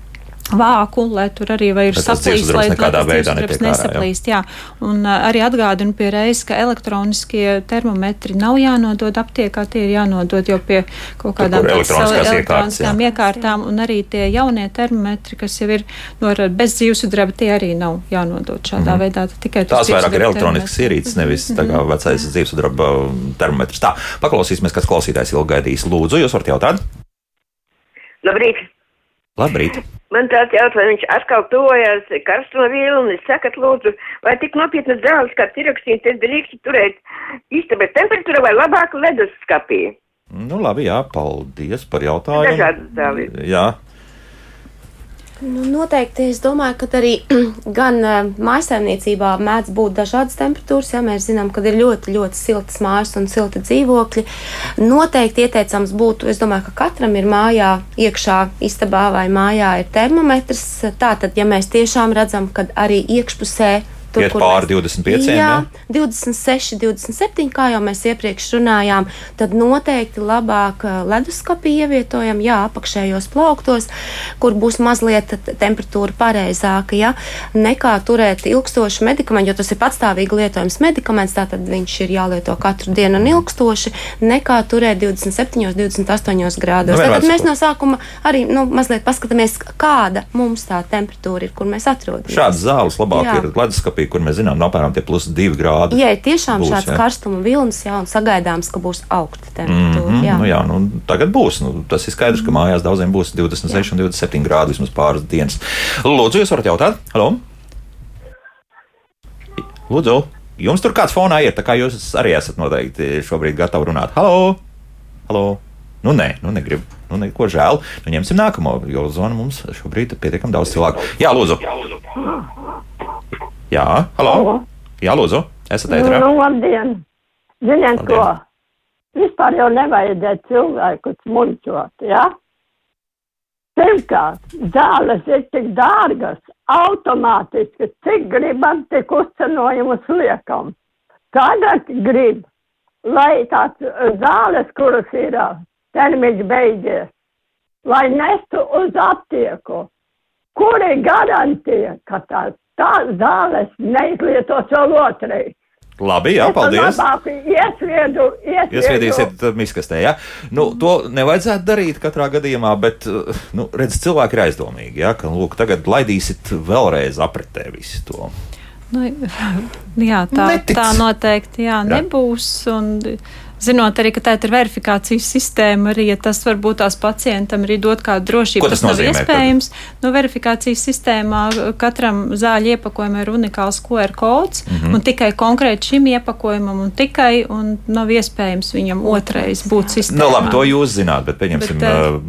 vāku, lai tur arī ir saplīst, lai, tas dzīvesudrabs nesaplīst. Jā. Un uh, arī atgādinu pie reizes, ka elektroniskie termometri nav jānodod aptiekā, tie ir jānodod jau pie kaut kādām elektroniskām iekārtām, un arī tie jaunie termometri, kas jau ir no, bez dzīvesudraba, tie arī nav jānodod šādā mm -hmm. veidā. Tikai Tās vairāk ir elektroniskas ierīces, nevis mm -hmm. tā kā mhm. vecais dzīvesudraba termometrs. Tā, paklausīsimies, kas klausītājs ilgi gaidīs. Lūdzu, jūs varat jautāt? Labrīt! Labrīt! Man tāds jautājums, viņš atkal tojās karsto vilni. Sakat, lūdzu, vai tik nopietnas zāles, kā tirakstīt, es drīkstu turēt istabas temperatūra vai labāk ledus skapī? Nu, labi, jā, paldies par jautājumu. Dažādas zāles. Jā. Nu, noteikti es domāju, ka arī <clears throat> gan uh, mājsaimniecībā mēdz būt dažādas temperatūras. Ja mēs zinām, ka ir ļoti, ļoti siltas mājas un silti dzīvokļi. Noteikti ieteicams būtu, es domāju, ka katram ir mājā, iekšā istabā vai mājā ir termometrs. Tātad, ja mēs tiešām redzam, ka arī iekšpusē tur, iet pāri 25. Jā, jā, 26, 27, kā jau mēs iepriekš runājām, tad noteikti labāk uh, leduskapī ievietojam, jā, apakšējos plauktos, kur būs mazliet temperatūra pareizāka, ja, nekā turēt ilgstošu medikamentu, jo tas ir patstāvīgi lietojams medikaments, tātad viņš ir jālieto katru dienu un ilgstoši, nekā turēt 27, 28 grādos. Nu, tātad mēs no sākuma arī nu, mazliet paskatāmies, kāda mums tā temperatūra ir, kur mēs atrodamies. Šādas zāles labāk jā. ir leduskapī Krieviju, kur mēs zinām, no apmēram tie plus 2 grādi. Jā, tiešām būs, šāds jā. karstuma vilnis, jā, un sagaidāms, ka būs augsta temperatūra. Mm -hmm, jā. Nu, jā, nu, tagad būs. Nu, tas ir skaidrs, ka mājās daudziem būs 26 jā. un 27 grādi vismaz pāris dienas. Lūdzu, jūs varat jautāt? Halo? Lūdzu, jums tur kāds fonā ir, tā kā jūs arī esat noteikti šobrīd gatavi runāt. Halo! Halo! Nu, nē, nu, negribu. Nu, neko žēl. Nu, ņemsim nākamo, jo zvana mums šobrīd ir pietiekami daudz cilvēku. Jā, lūdzu. Jā, halo. halo. Jā, lūdzu, esat ētrā. Nu, labdien! Ziniet labdien. ko? Vispār jau nevajadzēja cilvēkus muļķot, jā? Ja? Pirmkārt, zāles ir tik dārgas, automātiski, cik gribam, tik uzcenojumus liekam. Tagad grib, lai tās zāles, kuras ir termiņš beidzies, lai nestu uz aptieku. Kur ir garantija, ka tās tā zāles neizlietos vēl otrai. Labi, jā, paldies. Iesviedu, iesviedu. Iesviedīsiet miskastē, jā. Nu, to nevajadzētu darīt katrā gadījumā, bet, nu, redz, cilvēki ir aizdomīgi, jā, ka, lūk, tagad laidīsit vēlreiz apritē visu to. Nu, jā, tā, Netic. tā noteikti, jā, jā. nebūs. Un, zinot arī, ka tā ir verifikācijas sistēma, arī ja tas varbūt tās pacientam arī dot kādu drošību. Tas, tas nav iespējams. Nu, verifikācijas sistēmā katram zāļu iepakojumam ir unikāls QR kods, mm -hmm. un tikai konkrēti šim iepakojumam, un tikai un nav iespējams viņam otrais būt sistēmā. Nu, labi, to jūs zināt, bet pieņemsim. Bet, uh,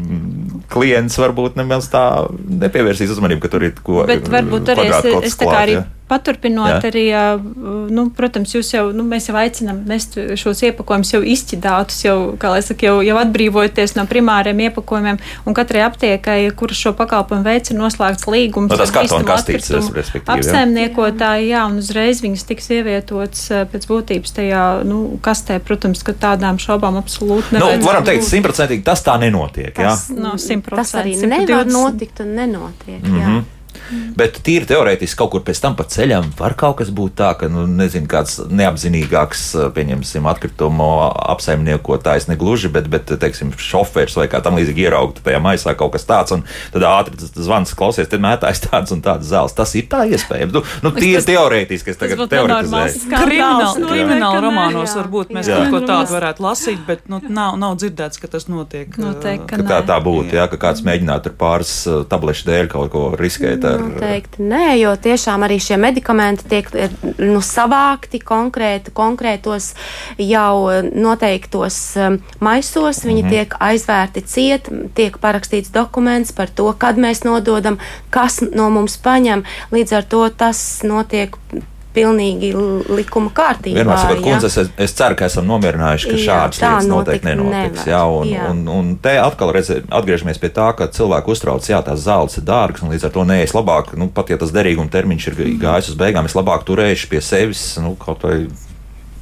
klients varbūt nemaz tā nepievērsīs uzmanību, ka tur ir ko. Bet varbūt arī es, es tā kā arī ja? Paturpinot Jā. arī, nu, protams, jūs jau, nu, mēs jau aicinām nest šos iepakojumus jau izķidātus, jau, kā lai saka, jau, jau atbrīvoties no primāriem iepakojumiem, un katrai aptiekai, kurš šo pakalpojumu veic, ir noslēgts līgums. No, tas kartona kastītes, respektīvi. Apsaimniekotāji, jā, un uzreiz viņas tiks ievietotas pēc būtības tajā, nu, kastē, protams, ka tādām šaubām absolūti nevajag. Nu, varam teikt, simtprocentīgi tas tā nenotiek, jā? Tas, no, tas arī nevar notikt un nenotiek, jā. Mm -hmm. Bet tīri teorētiski kaut kur pēc tam pa ceļam var kaut kas būt tā, ka, nu, nezinu, kāds neapzinīgāks, pieņemsim, atkritumu apsaimniekotājs, ne gluži, bet, bet teiksim, šofērs vai kā tam līdzīgi ieraugt tajā maisā kaut kas tāds, un tad ātri zvans klausies, tad mētājs tāds un tāds zāles. Tas ir tā iespējams. Nu, nu tīri teorētiski es tagad teoretizēju. Krimināli, krimināli romānos varbūt mēs jā. kaut ko tādu varētu lasīt, bet nu, nav, nav dzirdēts, ka tas notiek. Noteikti, ka, ka tā, tā būtu, jā. jā, ka kāds mēģinātu ar pāris tablešu dēļ kaut ko riskēt. Ar, Noteikti nē, jo tiešām arī šie medikamenti tiek nu, savākti konkrēti, konkrētos jau noteiktos um, maisos. Viņi -hmm. tiek aizvērti ciet, tiek parakstīts dokuments par to, kad mēs nododam, kas no mums paņem. Līdz ar to tas notiek pilnīgi likuma kārtībā. Vienmēr sakot, kundze, es, es ceru, ka esam nomierinājuši, ka šādas lietas noteikti nenotiks. Nevar. Jā, un, jā. Un, un te atkal redz, atgriežamies pie tā, ka cilvēku uztrauc, jā, tās zāles ir dārgas, un līdz ar to nē, es labāk, nu, pat ja tas derīguma termiņš ir gājis uz beigām, es labāk turēšu pie sevis, nu, kaut vai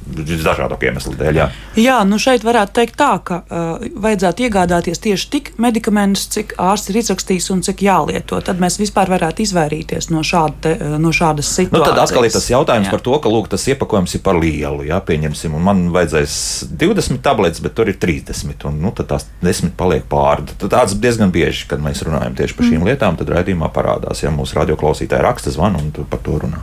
Dažādu iemeslu dēļ. Jā. Jā, nu šeit varētu teikt tā, ka uh, vajadzētu iegādāties tieši tik medikamentus, cik ārsts ir izrakstījis un cik jālieto. Tad mēs vispār varētu izvairīties no, šāda, no šādas situācijas. Nu, tad atkal ir tas jautājums jā. par to, ka lūk, tas iepakojums ir par lielu. Jā, pieņemsim, un man vajadzēs 20 tabletes, bet tur ir 30, un nu, tad tās 10 paliek pāri. Tāds diezgan bieži, kad mēs runājam tieši par šīm mm. lietām, tad raidījumā parādās, ja mūsu radioklausītāji raksta zvanu un par to runā.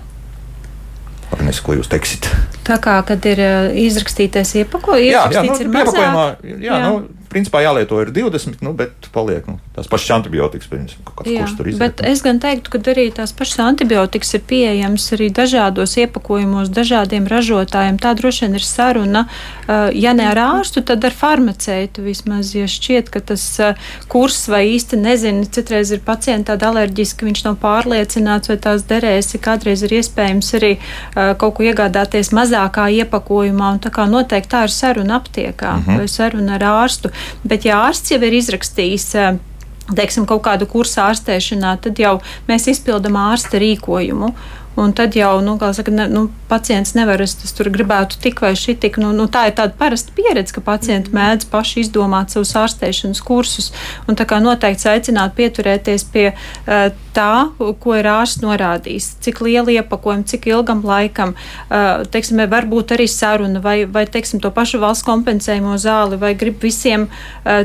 Agnes, ko jūs teiksiet? Tā kā, kad ir uh, izrakstītais iepakojums, jā, jā, nu, ir mazāk. Jā, jā. Nu, principā jālieto ir 20, nu, bet paliek nu, tās pašas antibiotikas, piemēram, kāds Jā, kurs tur izdarīt. Bet es gan teiktu, ka arī tās pašas antibiotikas ir pieejamas arī dažādos iepakojumos, dažādiem ražotājiem. Tā droši vien ir saruna, uh, ja ne ar ārstu, tad ar farmaceitu vismaz, ja šķiet, ka tas uh, kurs vai īsti nezinu, citreiz ir pacienti tādi alerģiski, viņš nav pārliecināts, vai tās derēs, kādreiz ir iespējams arī kaut ko iegādāties mazākā iepakojumā, un tā kā noteikti tā ir saruna aptiekā mm -hmm. vai saruna ar ārstu. Bet, ja ārsts jau ir izrakstījis eh, teiksim, kaut kādu kursu ārstēšanā, tad jau mēs izpildām ārsta rīkojumu. Un tad jau, nu, saka, ne, nu, pacients nevar, es tur gribētu tik vai šī tik. Nu, nu, tā ir tāda parasta pieredze, ka pacienti mm. mēdz paši izdomāt savus ārstēšanas kursus. Un tā kā noteikti aicināt pieturēties pie uh, tā, ko ir ārsts norādījis. Cik liela iepakojuma, cik ilgam laikam, teiksim, var būt arī saruna, vai, vai teiksim, to pašu valsts kompensējumu zāli, vai grib visiem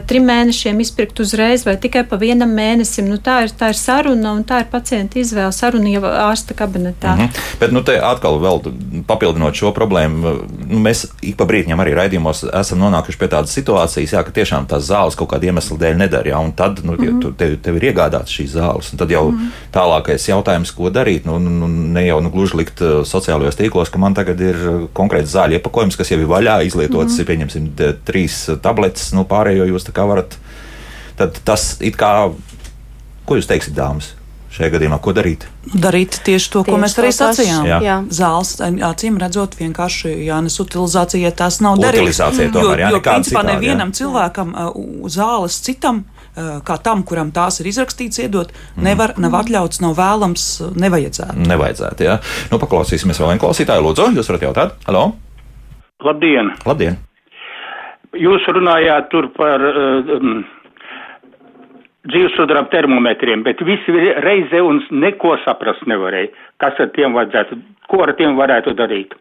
trim mēnešiem izpirkt uzreiz, vai tikai pa vienam mēnesim. Nu, tā, ir, tā ir saruna un tā ir pacienta izvēle. Saruna jau ārsta kabinetā tā. Mm -hmm. Bet, nu, te atkal, vēl papildinot šo problēmu, nu, mēs ik pa brīdim arī raidījumos esam nonākuši pie tādas situācijas, jā, ka tiešām tās zāles kaut kāda iemesla dēļ nedara. Jā, tad, nu, mm -hmm. tev, tev ir iegādāts šīs zāles, un tad jau mm -hmm. Tālākais jautājums, ko darīt, nu, nu, nu ne jau nu, gluži likt uh, sociālajos tīklos, ka man tagad ir uh, konkrēts zāļu iepakojums, kas jau ir vaļā, izlietots, mm -hmm. pieņemsim, trīs tabletes, nu, pārējo jūs tā kā varat. Tad tas it kā, ko jūs teiksiet, dāmas? šajā gadījumā, ko darīt? Darīt tieši to, tieši ko mēs arī sacījām. Jā. Jā. Zāles, acīm redzot, vienkārši jānes utilizācija, ja tās nav darītas. Utilizācija tomēr, jo, jo principā citādi, nevienam jā. cilvēkam zāles citam kā tam, kuram tās ir izrakstīts, iedot, mm. nevar, nav atļauts, nav vēlams, nevajadzētu. Nevajadzētu, jā. Nu, paklausīsimies vēl vienu klausītāju. Lūdzu, jūs varat jautāt? Halo! Labdien! Labdien! Jūs runājāt tur par uh, dzīvesudraba termometriem, bet visi reizē un neko saprast nevarēja, kas ar tiem vajadzētu, ko ar tiem varētu darīt.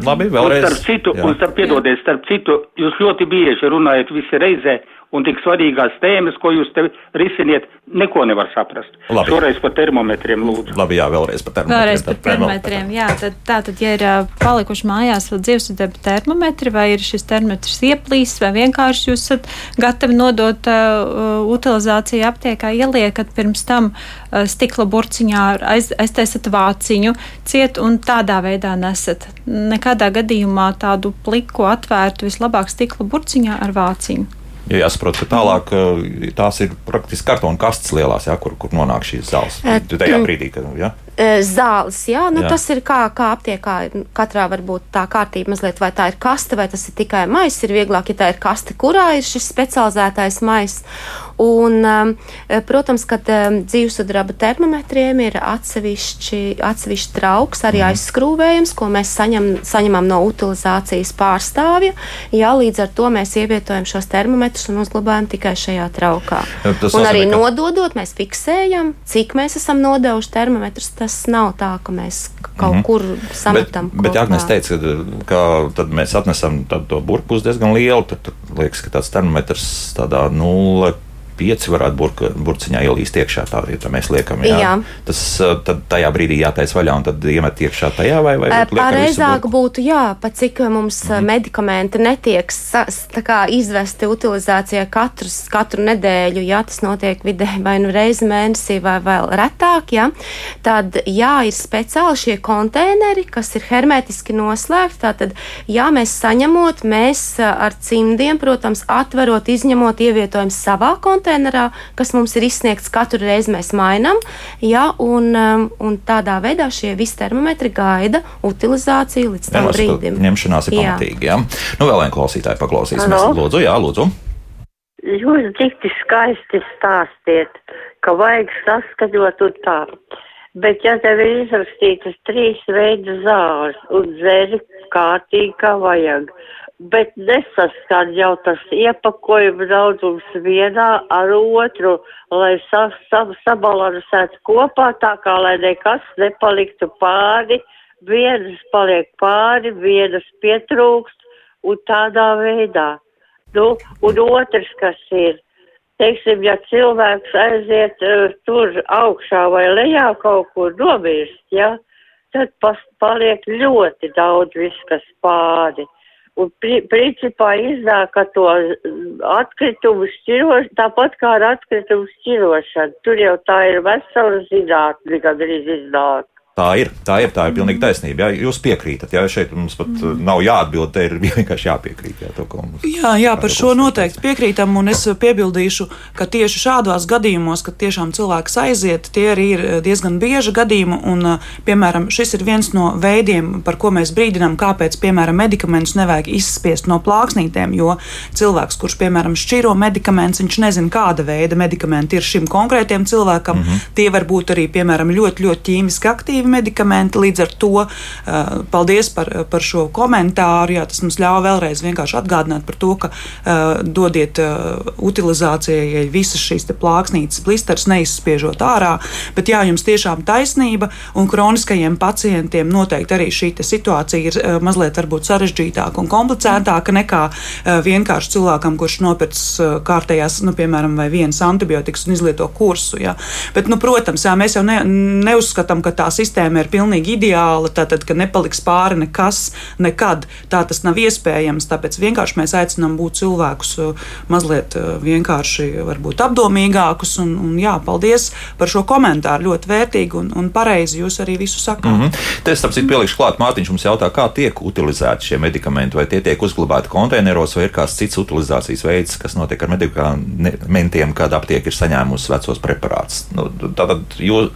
Labi, vēlreiz. Un starp citu, jā. un starp piedodies, starp citu, jūs ļoti bieži runājat visi reizē un tik svarīgās tēmas, ko jūs te risiniet, neko nevar saprast. Labi. Šoreiz par termometriem lūdzu. Labi, jā, vēlreiz par termometriem. Vēlreiz par termometriem, jā, tad tā tad, ja ir palikuši mājās vēl dzīvesudraba termometri, vai ir šis termometrs ieplīs, vai vienkārši jūs esat gatavi nodot uh, utilizāciju aptiekā, ieliekat pirms tam uh, stikla burciņā, aiz, aiztaisat vāciņu, ciet un tādā veidā nesat. Nekādā gadījumā tādu pliku atvērtu vislabāk stikla burciņā ar vāciņu. Jo jāsaprot, ka tālāk tās ir praktiski kartona kastes lielās, jā, kur, kur nonāk šīs zāles. Tajā brīdī, kad. Ja? Zāles, jā, nu, jā. tas ir kā, kā aptiekā. Katrā var būt tā kārtība mazliet, vai tā ir kaste, vai tas ir tikai maiss. Ir vieglāk, ja tā ir kaste, kurā ir šis specializētais maiss. Un, protams, ka dzīvesudraba termometriem ir atsevišķi, atsevišķi trauks, arī mm. aizskrūvējums, ko mēs saņem, saņemam no utilizācijas pārstāvja. Jā, līdz ar to mēs ievietojam šos termometrus un uzglabājam tikai šajā traukā. Jā, un arī ka... nododot, mēs fiksējam, cik mēs esam nodevuši termometrus tas nav tā, ka mēs kaut mm -hmm. kur sametam. Bet, bet Agnēs teica, ka, ka mēs atnesam to burbuļs diezgan lielu. Tad, tad liekas, ka tāds termometrs tādā nulle pieci varētu burka, burciņā ielīst iekšā. Tā, ja tā mēs liekam, jā. jā. Tas tad tajā brīdī jātaisa vaļā un tad iemet iekšā tajā vai, vai Pareizāk būtu, jā, pat cik mums mm medikamenti netiek kā, izvesti utilizācijā katrus, katru nedēļu, ja tas notiek vidē <laughs> vai nu reizi mēnesī vai vēl retāk, ja, tad jā, ir speciāli šie konteineri, kas ir hermetiski noslēgti. Tātad, jā, mēs saņemot, mēs ar cimdiem, protams, atverot, izņemot, ievietojam savā konteinerā konteinerā, kas mums ir izsniegts katru reizi mēs mainām. Ja, un, um, un tādā veidā šie visi termometri gaida utilizāciju līdz tam brīdim. Ņemšanās ir pamatīgi. Ja? Nu, vēl vienu klausītāju paklausīsimies. Lūdzu, jā, lūdzu. Jūs tik skaisti stāstiet, ka vajag saskaņot un tā. Bet, ja tev ir izrakstītas trīs veidu zāles un dzēri, kārtīgi, kā vajag. Bet nesaskan jau tas iepakojuma daudzums vienā ar otru, lai sa, sa, sabalansētu kopā tā kā, lai nekas nepaliktu pāri, vienas paliek pāri, vienas pietrūkst un tādā veidā. Nu, un otrs, kas ir, teiksim, ja cilvēks aiziet uh, tur augšā vai lejā kaut kur nomirst, ja, tad pas, paliek ļoti daudz viss, kas pāri. Un pri, principā iznāk, ka to atkritumu šķirošanu, tāpat kā ar atkritumu šķirošanu, tur jau tā ir vesela zinātne, gan arī iznāk. Tā ir, tā ir, tā ir pilnīgi taisnība. Jā, jūs piekrītat, jā, šeit mums pat mm. nav jāatbild, te ir <laughs> vienkārši jāpiekrīt. Jā, to, mums, jā, jā par šo noteikti piekrītam, un es piebildīšu, ka tieši šādos gadījumos, kad tiešām cilvēks aiziet, tie arī ir diezgan bieži gadījumi, un, piemēram, šis ir viens no veidiem, par ko mēs brīdinām, kāpēc, piemēram, medikamentus nevajag izspiest no plāksnītēm, jo cilvēks, kurš, piemēram, šķiro medikamentus, viņš nezina, kāda veida medikamenti ir šim konkrētiem cilvēkam, mm -hmm. tie var būt arī, piemēram, ļoti, ļoti ķīmiski aktīvi aktīvi medikamenti. Līdz ar to uh, paldies par, par šo komentāru. Jā, tas mums ļauj vēlreiz vienkārši atgādināt par to, ka uh, dodiet uh, utilizācijai visas šīs plāksnītes, blisters neizspiežot ārā. Bet jā, jums tiešām taisnība, un kroniskajiem pacientiem noteikti arī šī situācija ir mazliet sarežģītāka un komplicētāka nekā vienkārši cilvēkam, kurš nopirks uh, kārtējās, nu, piemēram, vienas antibiotikas un izlieto kursu. Jā. Bet, nu, protams, jā, mēs jau ne, neuzskatām, ka tā sistēma sistēma ir pilnīgi ideāla, tātad, ka nepaliks pāri nekas, nekad. Tā tas nav iespējams. Tāpēc vienkārši mēs aicinām būt cilvēkus uh, mazliet uh, vienkārši varbūt apdomīgākus. Un, un jā, paldies par šo komentāru. Ļoti vērtīgi un, un pareizi jūs arī visu sakāt. Mm -hmm. Te tam citu pielikšu klāt. Mārtiņš mums jautā, kā tiek utilizēti šie medikamenti, vai tie tiek uzglabāti konteineros, vai ir kāds cits utilizācijas veids, kas notiek ar medikamentiem, kad aptiek ir saņēmusi vecos preparātus. Nu, tātad jūs,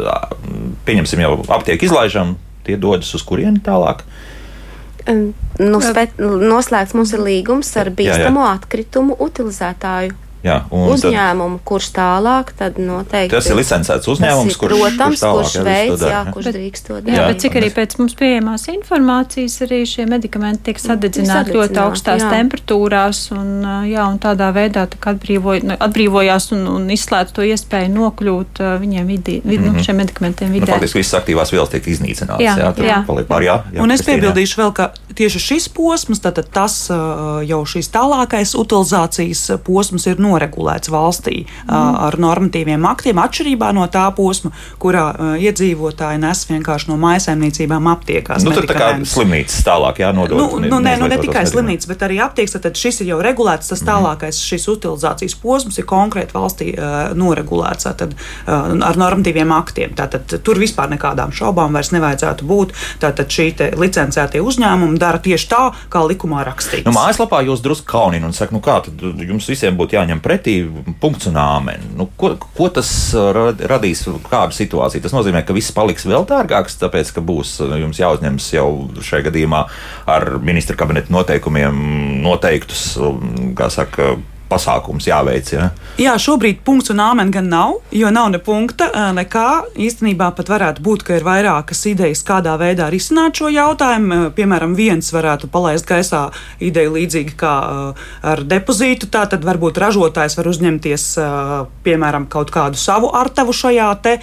pieņemsim jau aptieku izlaižam, tie dodas uz kurieni tālāk. Nu, noslēgts mums ir līgums ar bīstamo jā, jā. atkritumu utilizētāju. Jā, uzņēmumu, tad, kurš tālāk, tad noteikti. Tas ir licencēts uzņēmums, ir, kurš, protams, kurš, tālāk, kurš veids, jā, kurš drīkst to darīt. Jā, bet cik arī pēc mums pieejamās informācijas, arī šie medikamenti tiek sadedzināti ļoti augstās jā. temperatūrās, un, jā, un tādā veidā atbrīvoj, nu, atbrīvojās un, un izslēdz to iespēju nokļūt viņiem vidī, vid, mm -hmm. nu, šiem medikamentiem vidē. Nu, faktiski visas aktīvās vielas tiek iznīcinātas. Jā, jā, jā. Pār, jā, jā un es piebildīšu vēl, ka tieši šis posms, tātad tas jau šīs tālākais utilizācijas posms ir noregulēts valstī mm. ar normatīviem aktiem, atšķirībā no tā posma, kurā iedzīvotāji nes vienkārši no mājsaimniecībām aptiekās. Nu, tur tā kā slimnīcas tālāk jānodod. Nu, nu, nē, nu, ne tikai slimnīcas, bet arī aptieks, tad šis ir jau regulēts, tas mhm. tālākais šīs utilizācijas posms ir konkrēti valstī noregulēts tad, ar normatīviem aktiem. Tātad tur vispār nekādām šaubām vairs nevajadzētu būt. Tātad šī licencētie uzņēmumi dara tieši tā, kā likumā rakstīts. Nu, mājaslapā jūs drusku kaunina un saka, nu kā tad jums visiem būtu jāņem pretī punkts un āmen. Nu, ko, ko tas uh, radīs, kādu situāciju? Tas nozīmē, ka viss paliks vēl dārgāks, tāpēc, ka būs uh, jums jāuzņemas jau šajā gadījumā ar ministra kabineta noteikumiem noteiktus, um, kā saka, pasākums jāveic. Ja? Jā, šobrīd punkts un āmen gan nav, jo nav ne punkta, nekā. Īstenībā pat varētu būt, ka ir vairākas idejas, kādā veidā risināt šo jautājumu. Piemēram, viens varētu palaist gaisā ideju līdzīgi kā ar depozītu. Tā tad varbūt ražotājs var uzņemties, piemēram, kaut kādu savu artavu šajā te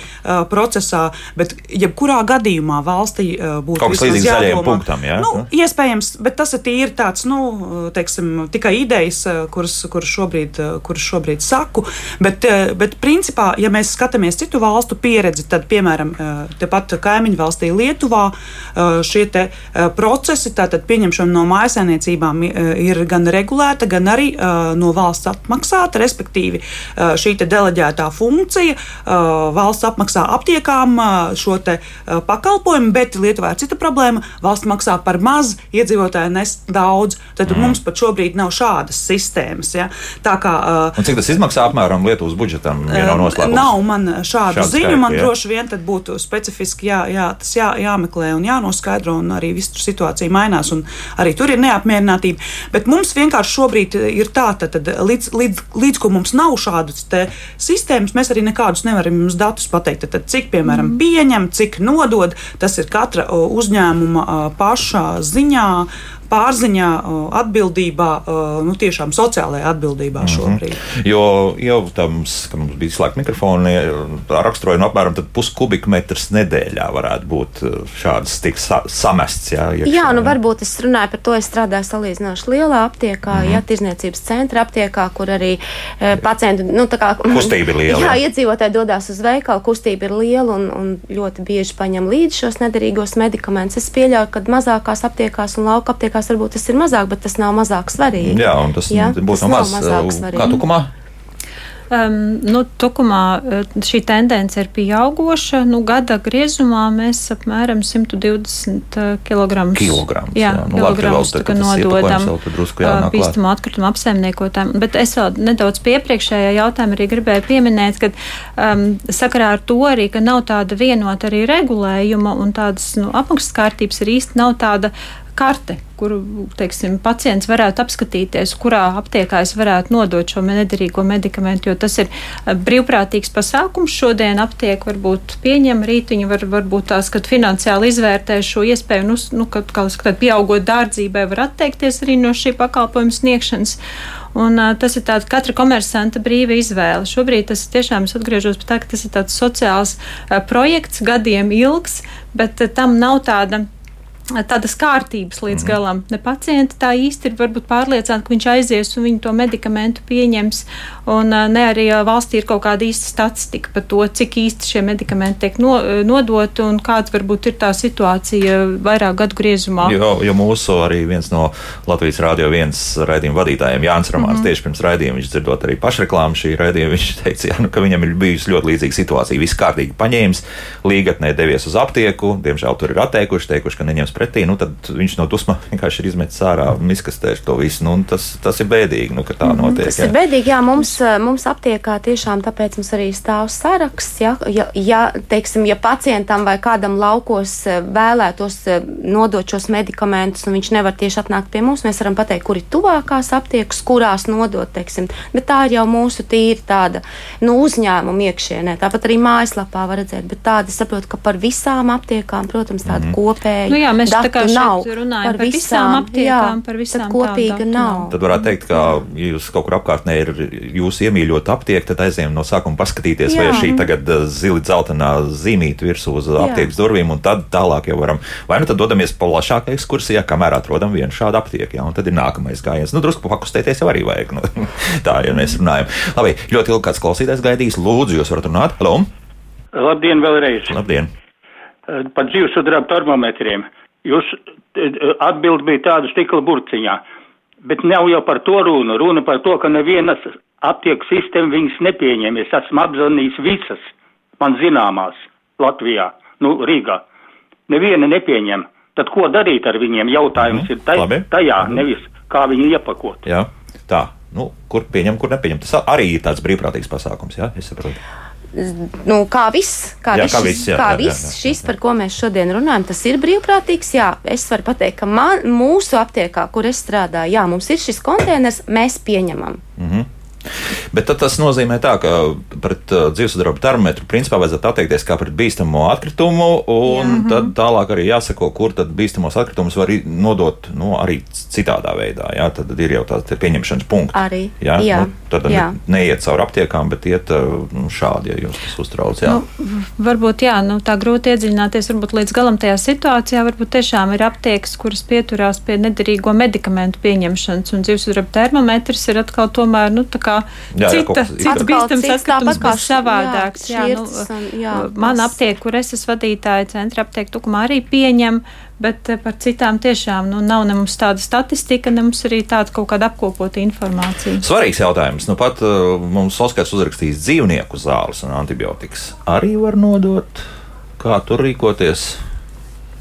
procesā, bet jebkurā gadījumā valstī būtu kaut kas līdzīgs zaļajam punktam. Ja? Nu, iespējams, bet tas ir tīri tāds, nu, teiksim, tikai idejas, kuras, kuras šobrīd, eh, kurus šobrīd saku. Bet, eh, bet principā, ja mēs skatāmies citu valstu pieredzi, tad, piemēram, eh, tepat kaimiņu valstī Lietuvā šie procesi, tātad pieņemšana no mājasēniecībām ir gan regulēta, gan arī no valsts atmaksāta, respektīvi šī deleģētā funkcija valsts apmaksā aptiekām šo pakalpojumu, bet Lietuvā ir cita problēma. Valsts maksā par maz, iedzīvotāji nes daudz. Tad mm. mums pat šobrīd nav šādas sistēmas. Ja? Tā kā, uh, Un cik tas izmaksā apmēram Lietuvas budžetam? Ja nav, nav man šādu Šāds ziņu, skaitļi, man jā. droši vien tad būtu specifiski jā, jā, tas jā, jāmeklē un jānoskaidro, un arī viss situācija mainās, un arī tur ir neapmierinātība. Bet mums vienkārši šobrīd ir tā, tad, tad līdz, līdz, līdz ko mums nav šādas sistēmas, mēs arī nekādus nevaram jums datus pateikt. Tad, cik, piemēram, mm. pieņem, cik nodod, tas ir katra uzņēmuma paša ziņā pārziņā, atbildībā, nu, tiešām sociālajā atbildībā šobrīd. Mm -hmm. Jo jau tam, ka mums bija slēgta mikrofoni, raksturoja no apmēram puskubikmetrs nedēļā varētu būt šāds tik sa samests. Jā, iekšā, jā, nu varbūt es runāju par to, es strādāju salīdzinoši lielā aptiekā, mm -hmm. jā, tirzniecības centra aptiekā, kur arī e, pacienti, nu tā kā. <laughs> Kustība ir liela. <laughs> Jā, jā. iedzīvotāji dodas uz veikalu, kustība ir liela un, un ļoti bieži paņem līdzi šos nederīgos medikamentus. Es pieļauju, ka mazākās aptiekās un lauka aptiekās beigās varbūt tas ir mazāk, bet tas nav mazāk svarīgi. Jā, un tas jā, būs no maz, kā tukumā. Um, nu, tukumā eh, šī tendence ir pieauguša. Nu, gada griezumā mēs apmēram 120 kg kilograms, jā, jā. Nu, kilograms labi, nododam uh, bīstamu atkritumu apsaimniekotājiem. Bet es vēl nedaudz pie iepriekšējā jautājuma arī gribēju pieminēt, ka um, sakarā ar to arī, ka nav tāda vienota arī regulējuma un tādas nu, apmaksas kārtības ir īsti nav tāda karte, kuru teiksim, pacients varētu apskatīties, kurā aptiekā es varētu nodot šo nederīgo medikamentu. Jo tas ir eh, brīvprātīgs pasākums. Šodien aptiek varbūt pieņem, rīt viņi var, varbūt tās, kad finansiāli izvērtē šo iespēju, nu, nu kad, kā skatāt, pieaugot dārdzībai, var atteikties arī no šī pakalpojuma sniegšanas. Un, uh, tas ir tāds katra komersanta brīva izvēle. Šobrīd tas tiešām es atgriežos pie tā, ka tas ir tāds sociāls uh, projekts, gadiem ilgs, bet uh, tam nav tāda tādas kārtības līdz mm. galam. Ne pacienti tā īsti ir varbūt pārliecināti, ka viņš aizies un viņi to medikamentu pieņems, un ne arī valstī ir kaut kāda īsta statistika par to, cik īsti šie medikamenti tiek no, nodoti un kāds varbūt ir tā situācija vairāk gadu griezumā. Jo, jo mūsu arī viens no Latvijas Rādio viens raidījuma vadītājiem, Jānis Ramāns, mm -hmm. tieši pirms raidījuma, viņš dzirdot arī pašreklāmu šī raidījuma, viņš teica, jā, nu, ka viņam ir bijusi ļoti līdzīga situācija. Viss kārtīgi paņēmis, līgatnē devies uz aptieku, diemžēl tur ir atteikuši, teikuši, ka neņems pretī, nu, tad viņš no dusma <laughs> vienkārši ir izmetis ārā un izkastēs to visu. Nu, tas, tas ir bēdīgi, nu, ka tā mhm, notiek. Tas jā. ir bēdīgi, jā, mums, mums aptiekā tiešām tāpēc mums arī stāv saraksts. Ja, ja, ja, teiksim, ja pacientam vai kādam laukos eh, vēlētos eh, nodot šos medikamentus, un viņš nevar tieši atnākt pie mums, mēs varam pateikt, kur ir tuvākās aptiekas, kurās nodot, teiksim. Bet tā ir jau mūsu tīri tāda nu, uzņēmuma iekšienē. Tāpat arī mājaslapā var redzēt, bet tāda saprot, ka par visām aptiekām, protams, tāda mm -hmm. kopēja. Nu, jā, mēs datu nav. Par, par visām aptiekām, jā, par visām kopīga nav. Tad varētu teikt, ka, ja jūs kaut kur apkārtnē ir jūsu iemīļota aptieka, tad aizējām no sākuma paskatīties, jā. vai šī tagad eh, zili dzeltenā zīmīta virsū uz aptiekas durvīm, un tad tālāk jau varam, vai nu tad dodamies plašākā ekskursijā, kamēr atrodam vienu šādu aptieku, jā, un tad ir nākamais gājiens. Nu, drusku pakustēties jau arī vajag. Nu, <laughs> tā, ja mēs runājam. Labi, ļoti ilgi kāds klausītājs gaidīs. Lūdzu, jūs varat runāt. Halo! Labdien, vēlreiz! Labdien! Eh, par dzīvesudraba termometriem. Jūs eh, atbild bija tāda stikla burciņā, bet nav jau par to runa. Runa par to, ka nevienas aptieku sistēma viņas nepieņem. Es esmu apzvanījis visas man zināmās Latvijā, nu, Rīgā. Neviena nepieņem. Tad ko darīt ar viņiem? Jautājums mm, ir taj, labi. tajā, nevis kā viņu iepakot. Jā, tā. Nu, kur pieņem, kur nepieņem. Tas arī ir tāds brīvprātīgs pasākums, jā, es saprotu nu, kā viss, kā jā, viss, kā viss, jā, kā jā, viss jā, jā, šis, par ko mēs šodien runājam, tas ir brīvprātīgs. Jā, es varu pateikt, ka man, mūsu aptiekā, kur es strādāju, jā, mums ir šis konteiners, mēs pieņemam. Mm -hmm. Bet tas nozīmē, tā, ka pret uh, dzīvesudraba termometru principā vajadzētu attiekties kā pret bīstamo atkritumu, un Jā. tad tālāk arī jāsako, kur tad bīstamos atkritumus var nodot nu, arī citādā veidā. Jā, tad ir jau tāds pieņemšanas punkts. Arī. Jā, jā. Nu, tad jā. Ne, neiet cauri aptiekām, bet iet uh, nu, šādi, ja jūs tas uztrauc. Jā. Nu, varbūt jā, nu, tā grūti iedziļināties varbūt līdz galam tajā situācijā. Varbūt tiešām ir aptiekas, kuras pieturās pie nederīgo medikamentu pieņemšanas, un dzīvesudraba termometrs ir atkal tomēr, nu, tā kā jā, cita, jā, cits bīstams saskatums, kas savādāks. Jā, jā, nu, un, jā, man aptiek, kur es esmu vadītāja, centra aptiek tukumā arī pieņem, bet eh, par citām tiešām nu, nav ne mums tāda statistika, ne mums arī tāda kaut kāda apkopota informācija. Svarīgs jautājums. Nu, pat uh, mums Oskars uzrakstījis dzīvnieku zāles un antibiotikas. Arī var nodot, kā tur rīkoties.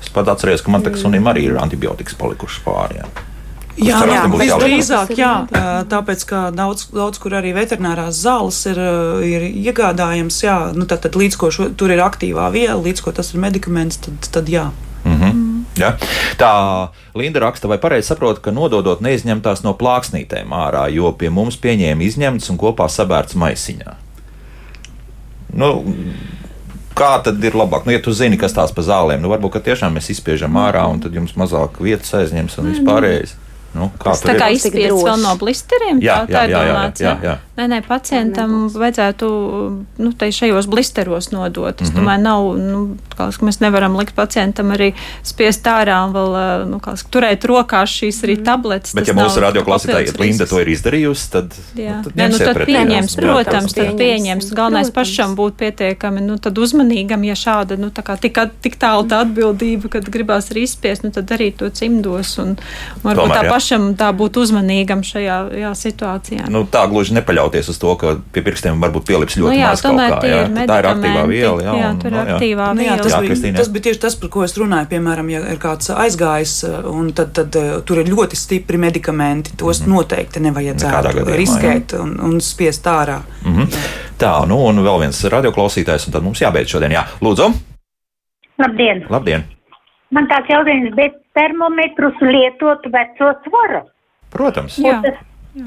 Es pat atceros, ka man tā sunim arī ir antibiotikas palikušas pārējām. Jā, jā, visdrīzāk, jā, tāpēc, ka daudz, daudz kur arī veterinārās zāles ir, ir iegādājams, jā, nu tad, tad līdz ko šo, tur ir aktīvā viela, līdz ko tas ir medikaments, tad, tad jā. Mm -hmm. ja? Tā Linda raksta, vai pareizi saprotu, ka nododot neizņemtās no plāksnītēm ārā, jo pie mums pieņēma izņemts un kopā sabērts maisiņā. Nu, kā tad ir labāk? Nu, ja tu zini, kas tās pa zālēm, nu varbūt tiešām mēs izspiežam ārā un tad jums mazāk vietas aizņems un vispārējais. Nu, kā Tas tā kā ir? izspiests vēl no blisteriem. Jā, tā, tā jā, ir jā, jā, domāts. jā, jā. Nē, nē, pacientam vajadzētu nu, šajos blisteros nodot. Es Mhm. domāju, nav, nu, kā, ka mēs nevaram likt pacientam arī spiest ārā un vēl nu, kā, turēt rokās šīs arī tabletes. Bet, ja mūsu papildus Linda to ir izdarījusi, tad, Jā, nu, tad Nē, nu, tad pieņems, jā. protams, tad pieņems. Galvenais protams. pašam būt pietiekami, nu, tad uzmanīgam, ja šāda, nu, tā kā tik, tik tālu tā atbildība, kad gribās arī izspiest, nu, tad darīt to cimdos un varbūt Tomēr, tā jā. Pašam tā būt uzmanīgam šajā jā, situācijā. Nu, tā gluži nepaļauties uz to, ka pie pirkstiem varbūt pielips ļoti Nu jā, maz kaut kā. Jā. ir Tā ir aktīvā viela. Jā, Jā, un, tur ir nu, jā. aktīvā Nu, jā, tas, Jā, bija, Kristīne. tas bija tieši tas, par ko es runāju. Piemēram, ja ir kāds aizgājis, uh, un tad, tad uh, tur ir ļoti stipri medikamenti. Tos mm -hmm. noteikti nevajadzētu gadījumā, riskēt un, un spiest ārā. Mm -hmm. Tā, nu un vēl viens radioklausītājs, un tad mums jābeidz šodien. Jā, lūdzu, Labdien! labdien! Man tāds jautājums, bet termometrus lietot veco svaru. Protams, Jā. Un tas,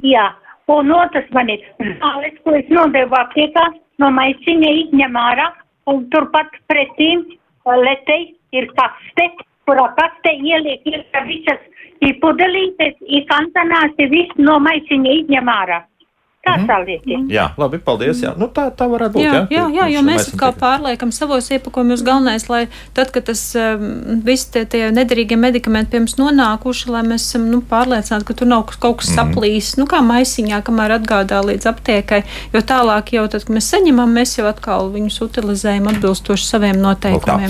jā. Un otrs man ir zāles, ko es nodevu aptiekā, no maisiņa izņem ārā, un turpat pretīm uh, letei ir kaste, kurā kaste ieliek iekšā visas ir pudelītes, ir kantanās, ir viss no maisiņa izņem ārā. Tā salietiet. jā, labi, paldies. Jā. Nu, tā, tā varētu būt. Jā, jā, jā, jo Šo mēs atkal tikai- pārliekam savos iepakojumos. Galvenais, lai tad, kad tas um, viss tie, tie nederīgie medikamenti pie mums nonākuši, lai mēs esam nu, pārliecināti, ka tur nav kaut kas Mhm. saplīs, nu kā maisiņā, kamēr atgādā līdz aptiekai. Jo tālāk jau tad, kad mēs saņemam, mēs jau atkal viņus utilizējam atbilstoši saviem tā. noteikumiem.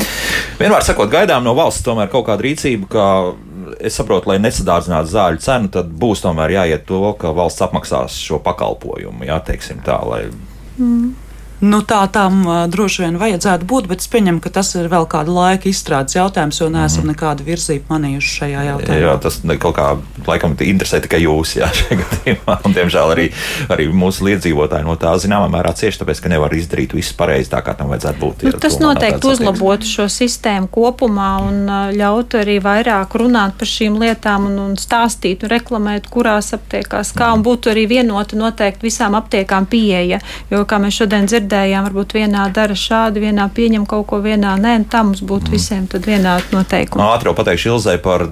Vienmēr sakot, gaidām no valsts tomēr kaut kādu rīcību, ka es saprotu, lai nesadārdzinātu zāļu cenu, tad būs tomēr jāiet to, ka valsts apmaksās šo pakalpojumu. Jā, teiksim tā, lai Nu, tā tam uh, droši vien vajadzētu būt, bet es pieņemu, ka tas ir vēl kāda laika izstrādes jautājums, jo neesam nekādu virzību manījuši šajā jautājumā. Jā, tas kaut kā laikam interesē tikai jūs, jā, <laughs> šajā gadījumā. Un, diemžēl arī, arī mūsu liedzīvotāji no tā zināmā mērā cieši, tāpēc, ka nevar izdarīt visu pareizi tā, kā tam vajadzētu būt. Nu, tas noteikti uzlabotu šo sistēmu kopumā un uh, ļautu arī vairāk runāt par šīm lietām un, un stāstīt un reklamēt, kurās aptiekās kā, un būtu arī vienota noteikti visām aptiekām pieeja. Jo, kā mēs šodien dzirdējām, varbūt vienā dara šādi, vienā pieņem kaut ko, vienā nē, un tā mums būtu visiem tad vienādi noteikumi. Ātri jau pateikšu Ilzai par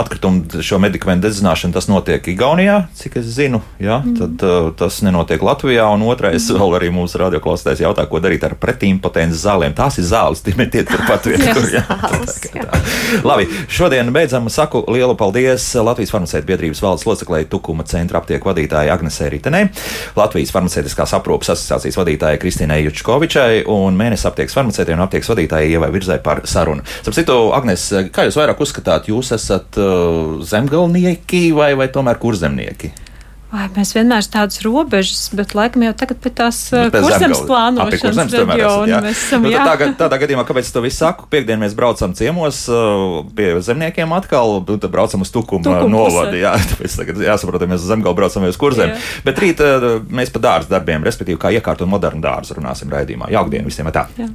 atkritumu šo medikamentu dedzināšanu. Tas notiek Igaunijā, cik es zinu. Ja? Mm. Tad uh, tas nenotiek Latvijā. Un otrais, mm. vēl arī mūsu radioklausītājs jautā, ko darīt ar pretīmpotentes zālēm. Tās ir zāles, tie metiet turpat <laughs> vietā. kur, jā. Zāles, jā. Labi, šodien beidzam. Saku lielu paldies Latvijas farmaceita biedrības valdes loceklei Tukuma centra aptieku vadītājai Agnesei Ritenei, Latvijas farmaceitiskās aprūpas asociācijas vadītājai Kristīnai Jučkovičai un mēnesi aptiekas farmaceitiem un aptiekas vadītājai Ievai Virzai par sarunu. Starp citu, Agnes, kā jūs vairāk uzskatāt, jūs esat uh, zemgalnieki vai, vai tomēr kurzemnieki? Vai, mēs vienmēr tādas robežas, bet laikam jau tagad pie tās Nu, Pēc kurzemes plānošanas reģiona mēs esam. Nu, jā. tādā, tādā gadījumā, kāpēc es to visu saku? Piektdien mēs braucam ciemos pie zemniekiem atkal, un tad braucam uz Tukuma Tukuma novadu. Jā, <laughs> tāpēc tagad jāsaprot, ja mēs uz Zemgalu braucam uz kurzem. Jā. Bet rīt mēs par dārza darbiem, respektīvi, kā iekārtot modernu dārzu runāsim raidījumā. Jaukdien visiem! Tā. Jā.